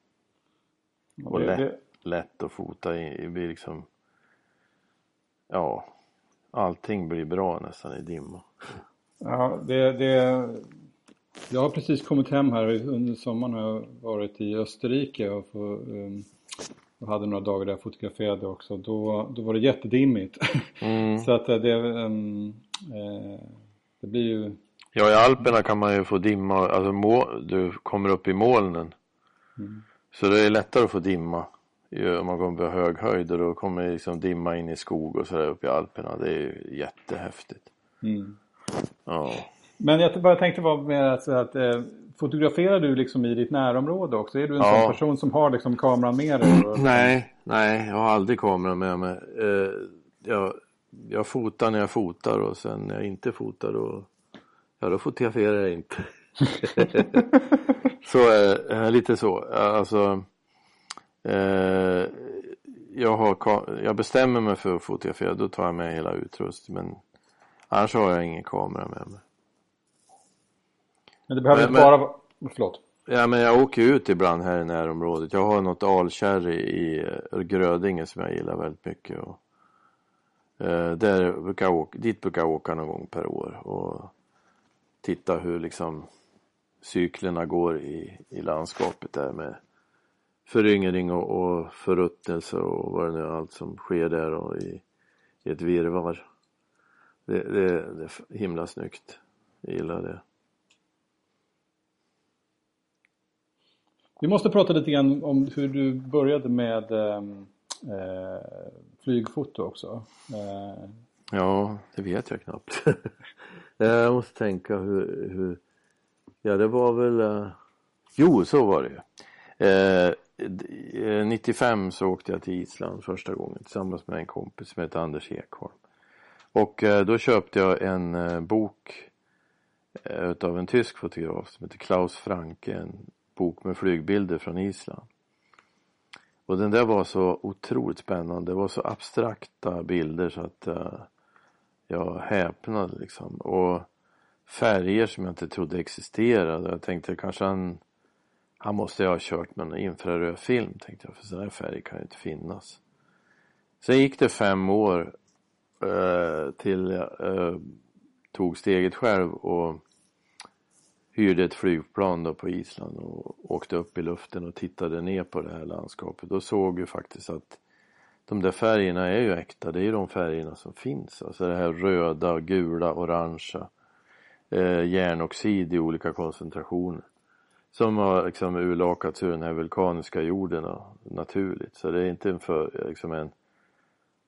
Och lätt, lätt att fota i. Det blir liksom Ja Allting blir bra nästan i dimma. Ja, det, det, jag har precis kommit hem här. Under sommaren har jag varit i Österrike och, få, um, och hade några dagar där jag fotograferade också. Då, då var det jättedimmigt. Mm. Så att det, um, eh, det blir ju... Ja, i Alperna kan man ju få dimma. Alltså må, du kommer upp i molnen. Mm. Så det är lättare att få dimma om man kommer på hög höjd och då kommer liksom dimma in i skog och sådär uppe i Alperna. Det är ju jättehäftigt. Mm. Ja. Men jag bara tänkte vara med att, att eh, fotograferar du liksom i ditt närområde också? Är du en ja. sån person som har liksom kameran med dig? nej, nej, jag har aldrig kameran med mig. Eh, jag, jag fotar när jag fotar och sen när jag inte fotar då, ja då fotograferar jag inte. så eh, lite så. Alltså jag, har, jag bestämmer mig för att fotografera, då tar jag med hela utrustningen. Men annars har jag ingen kamera med mig. Men det behöver men, inte bara vara... Förlåt. Ja men jag åker ut ibland här i närområdet. Jag har något alkärr i eh, Grödinge som jag gillar väldigt mycket. Och, eh, där brukar jag åka, dit brukar jag åka någon gång per år och titta hur liksom cyklerna går i, i landskapet där med föryngring och, och förruttnelse och vad det nu är, allt som sker där och i, i ett virrvarr. Det, det, det är himla snyggt. Jag gillar det. Vi måste prata lite grann om hur du började med ehm, eh, flygfoto också. Eh. Ja, det vet jag knappt. jag måste tänka hur, hur... Ja, det var väl... Eh... Jo, så var det ju. Eh, Eh, 95 så åkte jag till Island första gången tillsammans med en kompis som heter Anders Ekholm. Och eh, då köpte jag en eh, bok utav en tysk fotograf som heter Klaus Franke, en bok med flygbilder från Island. Och den där var så otroligt spännande, det var så abstrakta bilder så att jag häpnade liksom. Och färger som jag inte trodde existerade. Jag tänkte kanske han, han måste ju ha kört med en infraröd film tänkte jag, för sådana här färger kan ju inte finnas. Sen gick det fem år eh, till jag eh, tog steget själv och hyrde ett flygplan då på Island och åkte upp i luften och tittade ner på det här landskapet och såg ju faktiskt att de där färgerna är ju äkta, det är ju de färgerna som finns. Alltså det här röda, gula, orangea, eh, järnoxid i olika koncentrationer. Som har liksom urlakats ur den här vulkaniska jorden naturligt. Så det är inte en, för, liksom en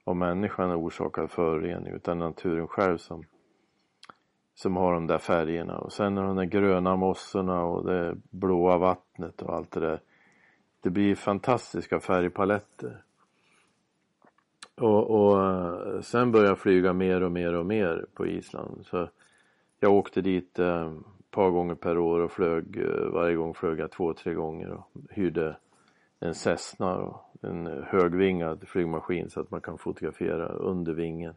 av människan orsakad förorening utan naturen själv som, som har de där färgerna. Och sen de där gröna mossorna och det blåa vattnet och allt det där. Det blir fantastiska färgpaletter. Och, och sen började jag flyga mer och mer och mer på Island. Så jag åkte dit eh, par gånger per år och flög, eh, varje gång flög jag två, tre gånger och hyrde en Cessna och en högvingad flygmaskin så att man kan fotografera under vingen.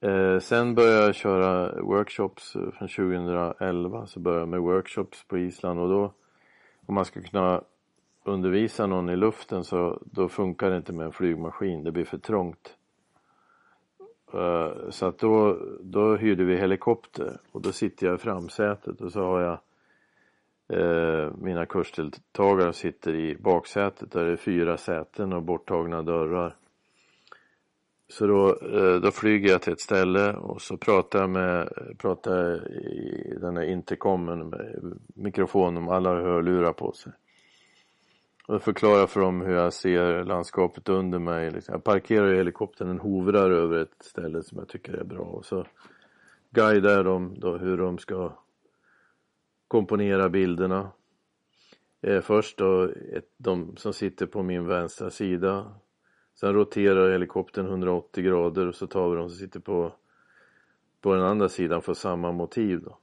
Eh, sen började jag köra workshops eh, från 2011 så började jag med workshops på Island och då om man ska kunna undervisa någon i luften så då funkar det inte med en flygmaskin, det blir för trångt. Eh, så att då, då hyrde vi helikopter och då sitter jag i framsätet och så har jag eh, mina kursdeltagare sitter i baksätet där det är fyra säten och borttagna dörrar. Så då, eh, då flyger jag till ett ställe och så pratar jag med, pratar i den här intercomen med mikrofonen, alla har hörlurar på sig. Och förklarar för dem hur jag ser landskapet under mig. Liksom. Jag parkerar helikoptern, den hovrar över ett ställe som jag tycker är bra. Och så guidar jag dem då hur de ska komponera bilderna. Eh, först då ett, de som sitter på min vänstra sida. Sen roterar helikoptern 180 grader och så tar vi de som sitter på, på den andra sidan för samma motiv då.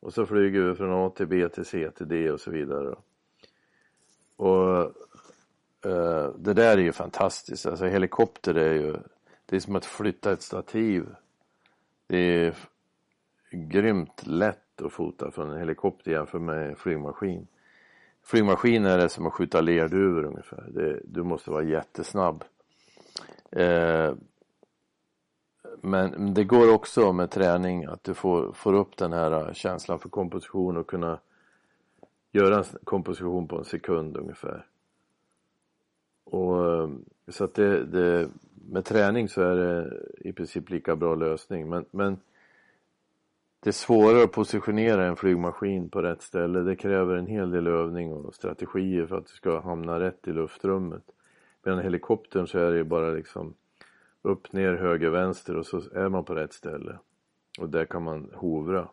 Och så flyger vi från A till B till C till D och så vidare. Då. Och eh, det där är ju fantastiskt. Alltså helikopter är ju, det är som att flytta ett stativ. Det är grymt lätt att fota från en helikopter jämfört med en flygmaskin. Flygmaskin är det som att skjuta lerduvor ungefär. Det, du måste vara jättesnabb. Eh, men det går också med träning att du får, får upp den här känslan för komposition och kunna göra en komposition på en sekund ungefär. Och eh, så att det, det, med träning så är det i princip lika bra lösning men, men det är svårare att positionera en flygmaskin på rätt ställe. Det kräver en hel del övning och strategier för att du ska hamna rätt i luftrummet. Medan helikoptern så är det ju bara liksom upp, ner, höger, vänster och så är man på rätt ställe. Och där kan man hovra.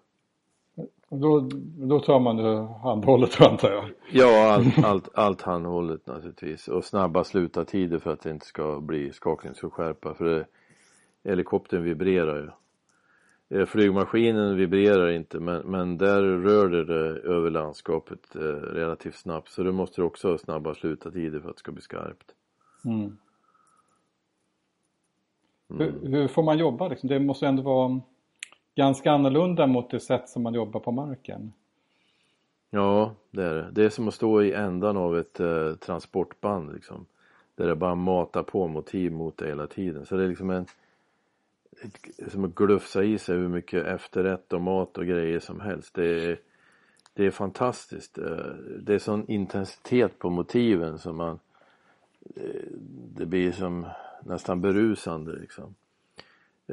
Då, då tar man handhållet antar jag? Ja, allt, allt, allt handhållet naturligtvis. Och snabba slutartider för att det inte ska bli skakningsskärpa. För det, helikoptern vibrerar ju. Eh, flygmaskinen vibrerar inte men, men där rör det, det över landskapet eh, relativt snabbt. Så du måste också ha snabba slutartider för att det ska bli skarpt. Mm. Mm. Hur, hur, får man jobba liksom? Det måste ändå vara ganska annorlunda mot det sätt som man jobbar på marken. Ja, det är det. Det är som att stå i ändan av ett eh, transportband liksom. Där det bara matar på motiv mot det hela tiden. Så det är liksom en som att glufsa i sig hur mycket efterrätt och mat och grejer som helst. Det är, det är fantastiskt. Eh, det är sån intensitet på motiven som man eh, det blir som nästan berusande liksom.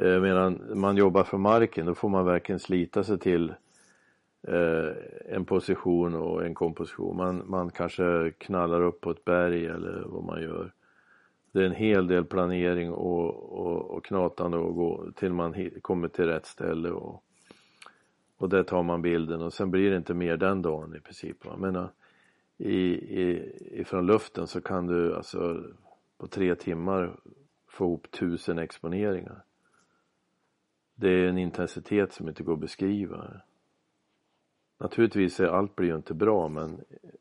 Eh, medan man jobbar för marken då får man verkligen slita sig till eh, en position och en komposition. Man, man kanske knallar upp på ett berg eller vad man gör. Det är en hel del planering och, och, och knatande och gå till man kommer till rätt ställe och, och där tar man bilden och sen blir det inte mer den dagen i princip. Va? Men, eh, i, i, ifrån luften så kan du alltså på tre timmar få ihop tusen exponeringar. Det är en intensitet som inte går att beskriva. Naturligtvis är allt blir ju inte bra men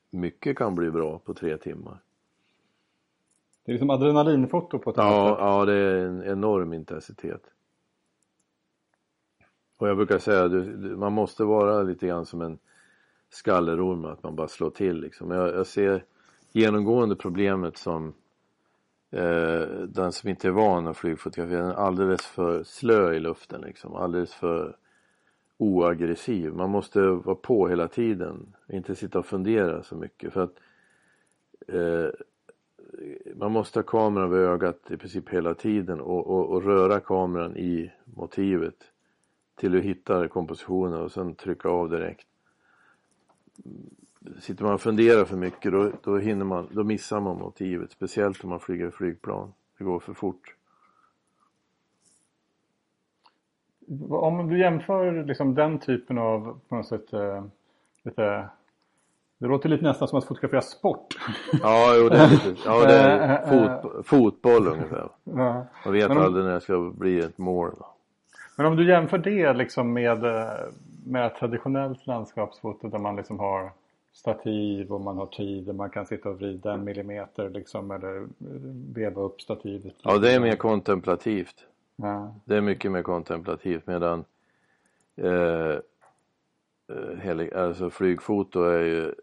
mycket kan bli bra på tre timmar. Det är liksom adrenalinfoto på ett ja, sätt. Ja, det är en enorm intensitet. Och jag brukar säga att man måste vara lite grann som en skallerorm, att man bara slår till liksom. Jag, jag ser genomgående problemet som Eh, den som inte är van att flygfotografera, den är alldeles för slö i luften liksom, alldeles för oaggressiv. Man måste vara på hela tiden, inte sitta och fundera så mycket för att eh, man måste ha kameran vid ögat i princip hela tiden och, och, och röra kameran i motivet till du hittar kompositionen och sen trycka av direkt. Sitter man och funderar för mycket då, då, hinner man, då missar man motivet. Speciellt om man flyger flygplan. Det går för fort. Om du jämför liksom den typen av på något sätt eh, lite det låter lite nästan som att fotografera sport. Ja, jo, det är lite, ja, det är fot, fotboll ungefär. Ja. Man vet om, aldrig när det ska bli ett mål. Men om du jämför det liksom med, eh, med traditionellt landskapsfoto där man liksom har stativ och man har tid och man kan sitta och vrida en millimeter liksom eller veva upp stativet. Ja, det är mer kontemplativt. Ja. Det är mycket mer kontemplativt medan eh, eh alltså flygfoto är ju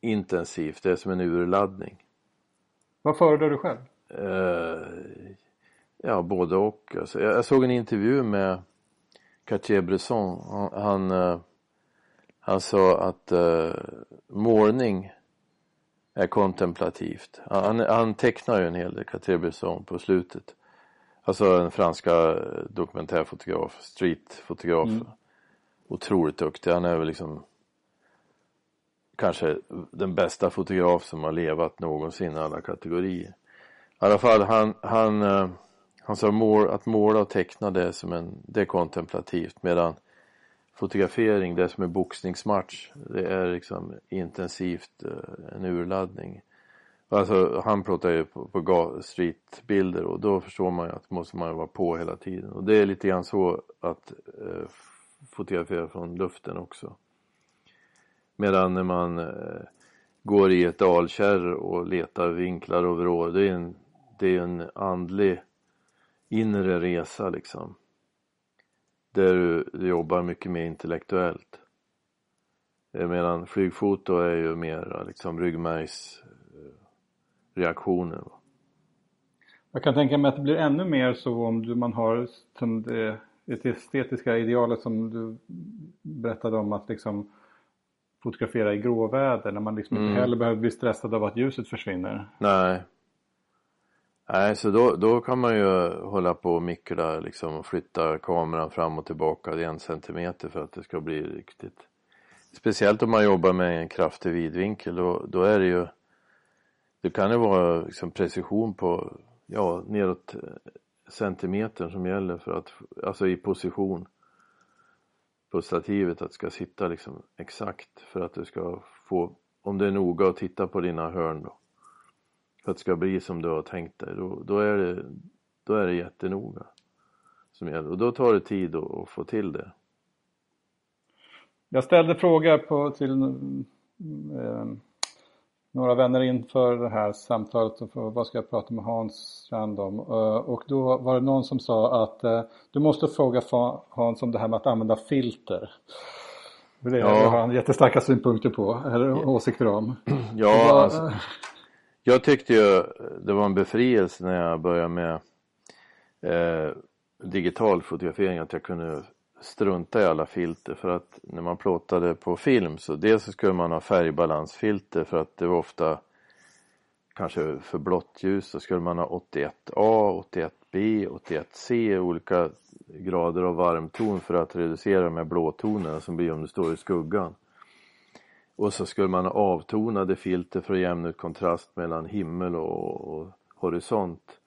intensivt, det är som en urladdning. Vad föredrar du själv? Eh, ja, både och. Alltså, jag, jag såg en intervju med Cartier-Bresson. Han, han, eh, han, sa att uh, målning är kontemplativt. Han, han tecknar ju en hel del, Cartier-Bresson, på slutet. Alltså en franska dokumentärfotograf, streetfotograf. Mm. Otroligt duktig. Han är väl liksom kanske den bästa fotograf som har levat någonsin i alla kategorier. I alla fall han, han uh, han sa att måla och teckna det som en, det är kontemplativt medan fotografering det är som en boxningsmatch. Det är liksom intensivt eh, en urladdning. Alltså han pratar ju på, på streetbilder och då förstår man ju att måste man vara på hela tiden. Och det är lite grann så att eh, fotografera från luften också. Medan när man eh, går i ett dalkärr och letar vinklar och vrår, det är en, det är en andlig inre resa liksom. Där du, jobbar mycket mer intellektuellt. Medan flygfoto är ju mer liksom ryggmärgsreaktioner. Jag kan tänka mig att det blir ännu mer så om man har som det, det estetiska idealet som du berättade om att liksom fotografera i gråväder när man liksom mm. inte heller behöver bli stressad av att ljuset försvinner. Nej, Nej, så då, då kan man ju hålla på och mikra liksom och flytta kameran fram och tillbaka en centimeter för att det ska bli riktigt. Speciellt om man jobbar med en kraftig vidvinkel då, då är det ju det kan ju vara liksom precision på ja, neråt eh, centimetern som gäller för att, alltså i position på stativet att det ska sitta liksom exakt för att du ska få, om det är noga att titta på dina hörn då för att det ska bli som du har tänkt dig då, då, är, det, då är det jättenoga som gäller och då tar det tid att, att få till det. Jag ställde frågor på, till eh, några vänner inför det här samtalet och vad ska jag prata med Hans Strand om uh, och då var det någon som sa att uh, du måste fråga Hans om det här med att använda filter. Det ja. har han jättestarka synpunkter på, eller åsikter om. Ja, alltså, jag tyckte ju det var en befrielse när jag började med eh, digital fotografering att jag kunde strunta i alla filter för att när man plåtade på film så dels så skulle man ha färgbalansfilter för att det var ofta kanske för blått ljus så skulle man ha 81A, 81B, 81C olika grader av varmton för att reducera de här blåtonerna som blir om du står i skuggan. Och så skulle man ha avtonade filter för att jämna ut kontrast mellan himmel och, och horisont.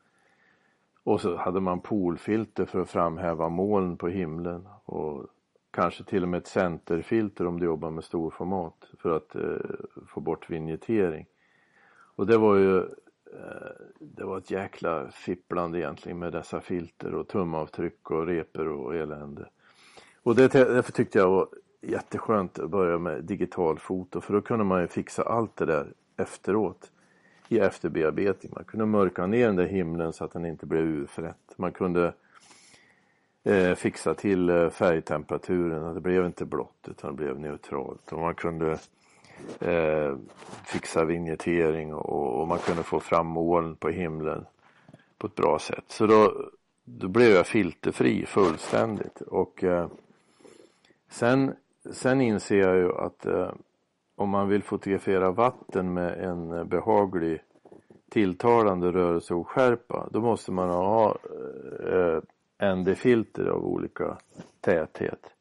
Och så hade man polfilter för att framhäva moln på himlen och kanske till och med ett centerfilter om du jobbar med storformat för att eh, få bort vignettering. Och det var ju eh, det var ett jäkla fipplande egentligen med dessa filter och tumavtryck och repor och elände. Och det, därför tyckte jag var jätteskönt att börja med digitalfoto för då kunde man ju fixa allt det där efteråt i efterbearbetning. Man kunde mörka ner den där himlen så att den inte blev urfrätt. Man kunde eh, fixa till eh, färgtemperaturen. Det blev inte blått utan det blev neutralt. Och man kunde eh, fixa vignettering och, och, man kunde få fram moln på himlen på ett bra sätt. Så då, då blev jag filterfri fullständigt. Och eh, sen, sen inser jag ju att eh, om man vill fotografera vatten med en behaglig tilltalande rörelseoskärpa då måste man ha eh, ND-filter av olika täthet.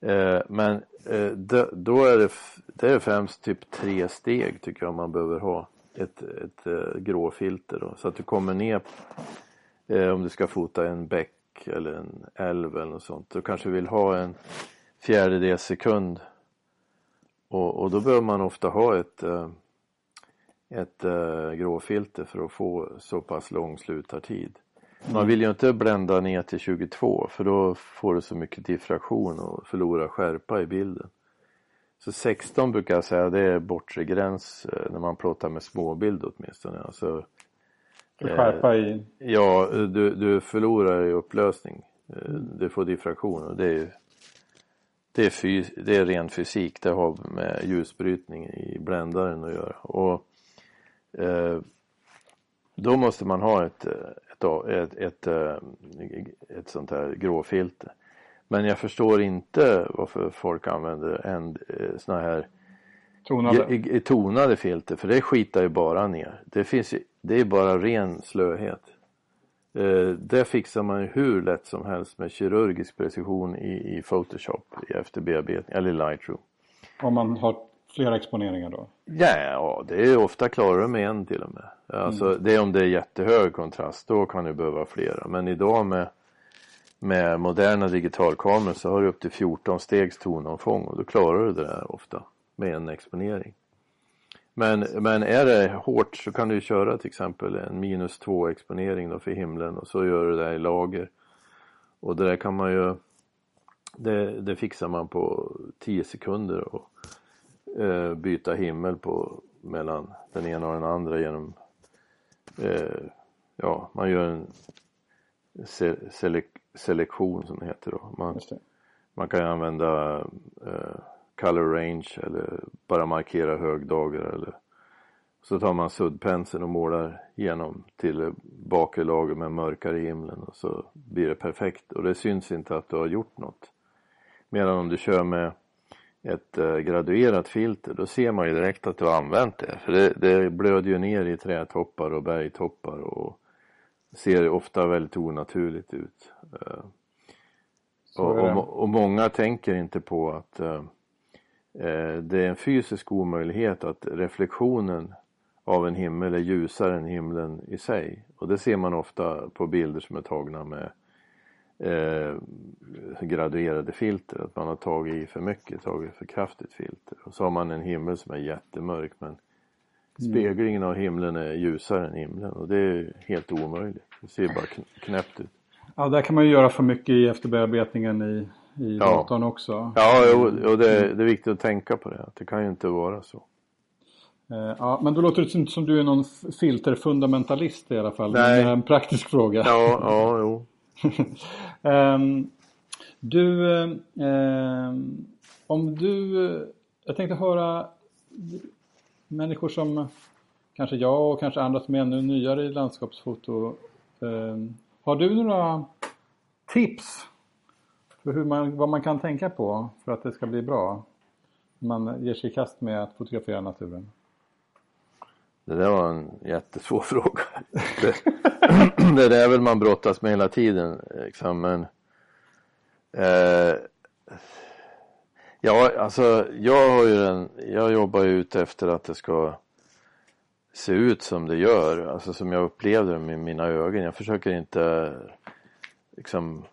Eh, men eh, då är det, det är främst typ tre steg tycker jag man behöver ha. Ett, ett eh, gråfilter då, så att du kommer ner eh, om du ska fota en bäck eller en älv eller något sånt. Du kanske vill ha en fjärdedels sekund och, och då behöver man ofta ha ett, ett gråfilter för att få så pass lång slutartid. Man vill ju inte blända ner till 22 för då får du så mycket diffraktion och förlorar skärpa i bilden. Så 16 brukar jag säga det är bortre gräns eh, när man plåtar med småbild åtminstone. Alltså, skärpa i? Eh, ja, du, du förlorar i upplösning. Eh, du får diffraktion och det är, det är, fys, det är ren fysik. Det har med ljusbrytning i bländaren att göra. Och, eh, då måste man ha ett, ett, ett, eh, ett, sånt här gråfilter. Men jag förstår inte varför folk använder en eh, såna här tonade. tonade filter för det skitar ju bara ner. Det, finns, det är bara ren slöhet. Eh, det fixar man ju hur lätt som helst med kirurgisk precision i, i Photoshop i efterbearbetning eller Lightroom. Om man har flera exponeringar då? Ja, det är ofta klarare med en till och med. Alltså, mm. Det är om det är jättehög kontrast, då kan du behöva flera. Men idag med, med moderna digitalkameror så har du upp till 14 stegs tonomfång och då klarar du det där ofta med en exponering. Men, men är det hårt så kan du köra till exempel en minus 2 exponering då för himlen och så gör du det i lager. Och det där kan man ju, det, det fixar man på 10 sekunder och eh, byta himmel på mellan den ena och den andra genom eh, ja, man gör en se selek selektion som det heter då. Man, man kan använda eh, color range eller bara markera högdagar eller så tar man suddpenseln och målar igenom till bakre lager med mörkare himlen och så blir det perfekt och det syns inte att du har gjort något. Medan om du kör med ett eh, graduerat filter då ser man ju direkt att du har använt det. För det, det blöder ju ner i trädtoppar och bergtoppar och ser ofta väldigt onaturligt ut. Eh, och, och, och, många tänker inte på att eh, det är en fysisk omöjlighet att reflektionen av en himmel är ljusare än himlen i sig. Och det ser man ofta på bilder som är tagna med eh, graduerade filter. Att man har tagit i för mycket, tagit för kraftigt filter. Och så har man en himmel som är jättemörk men mm. speglingen av himlen är ljusare än himlen och det är helt omöjligt. Det ser bara knäppt ut. Ja, där kan man ju göra för mycket i efterbearbetningen i, i ja. datorn också. Ja, och det, det är viktigt att tänka på det. Det kan ju inte vara så. Eh, ja, men då låter det inte som du är någon filterfundamentalist i alla fall. Nej. Det är en praktisk fråga. Ja, ja, jo. um, du, um, om du, jag tänkte höra människor som kanske jag och kanske andra som är ännu nyare i landskapsfoto. Um, har du några tips hur man, vad man kan tänka på för att det ska bli bra? Man ger sig i kast med att fotografera naturen. Det där var en jättesvår fråga. Det, det är väl man brottas med hela tiden. Liksom. Men, eh, ja, alltså jag har ju en, jag jobbar ju ute efter att det ska se ut som det gör. Alltså som jag upplevde det med mina ögon. Jag försöker inte liksom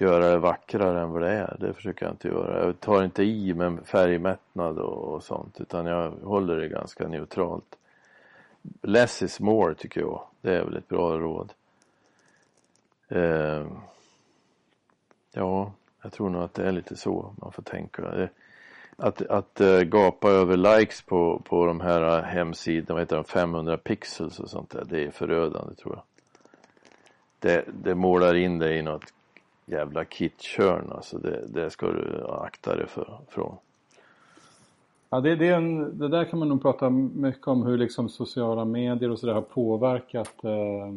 göra det vackrare än vad det är. Det försöker jag inte göra. Jag tar inte i med färgmättnad och, och sånt utan jag håller det ganska neutralt. Less is more tycker jag. Det är väl ett bra råd. Eh, ja, jag tror nog att det är lite så man får tänka. Eh, att, att eh, gapa över likes på, på de här eh, hemsidorna, vad heter de, 500 pixels och sånt där, det är förödande tror jag. Det, det målar in dig i något jävla kittkörn alltså, det, det ska du akta dig för, från. Ja, det, det, är en, det där kan man nog prata mycket om hur liksom sociala medier och sådär har påverkat eh,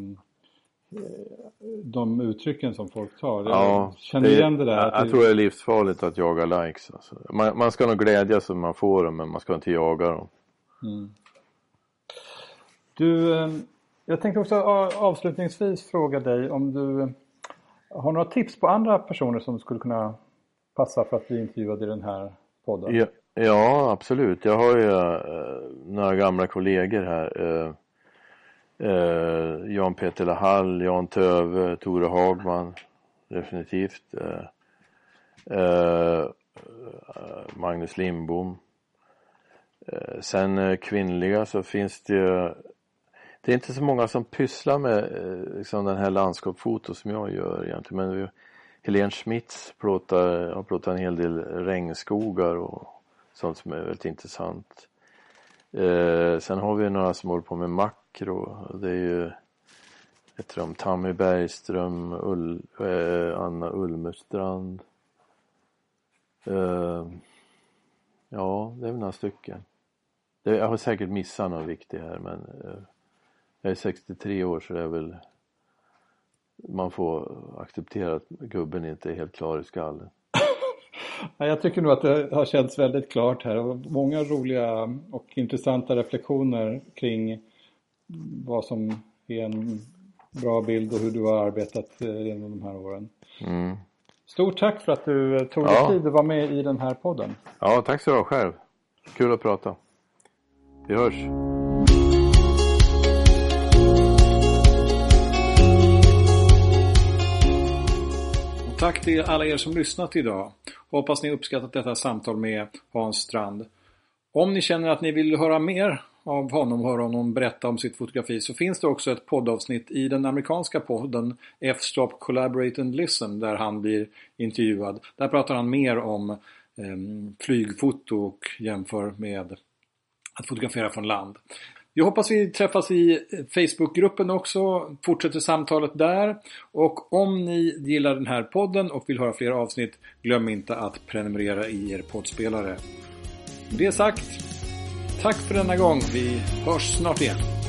de uttrycken som folk tar. Ja, känner det, igen det där. Jag, jag tror det är livsfarligt att jaga likes. Alltså. Man, man, ska nog glädjas om man får dem men man ska inte jaga dem. Mm. Du, eh, jag tänkte också avslutningsvis fråga dig om du har du några tips på andra personer som skulle kunna passa för att bli intervjuad i den här podden? Ja, ja absolut. Jag har ju uh, några gamla kollegor här. Uh, Eh, Jan Peter Lahall, Jan Töve, Tore Hagman definitivt. Eh, Magnus Lindbom. Sen kvinnliga så finns det ju det är inte så många som pysslar med eh, liksom den här landskapsfoto som jag gör egentligen men Helene Schmitz plåtar, har plåtat en hel del regnskogar och sånt som är väldigt intressant. Eh, sen har vi några som håller på med makro. Det är ju heter de Tammy Bergström, Ull, eh, Anna Ulmerstrand. Eh, ja, det är väl några stycken. Det, jag har säkert missat någon viktig här men eh, jag är 63 år så det är väl man får acceptera att gubben inte är helt klar i skallen. Jag tycker nog att det har känts väldigt klart här. Många roliga och intressanta reflektioner kring vad som är en bra bild och hur du har arbetat eh, genom de här åren. Mm. Stort tack för att du eh, tog dig ja. tid att vara med i den här podden. Ja, tack så du själv. Kul att prata. Vi hörs. Tack till alla er som lyssnat idag. Hoppas ni uppskattat detta samtal med Hans Strand. Om ni känner att ni vill höra mer av honom, höra honom berätta om sitt fotografi så finns det också ett poddavsnitt i den amerikanska podden F-Stop Collaborate and Listen där han blir intervjuad. Där pratar han mer om eh, flygfoto och jämför med att fotografera från land. Jag hoppas vi träffas i Facebookgruppen också, fortsätter samtalet där. Och om ni gillar den här podden och vill höra fler avsnitt, glöm inte att prenumerera i er poddspelare. Med det sagt, tack för denna gång. Vi hörs snart igen.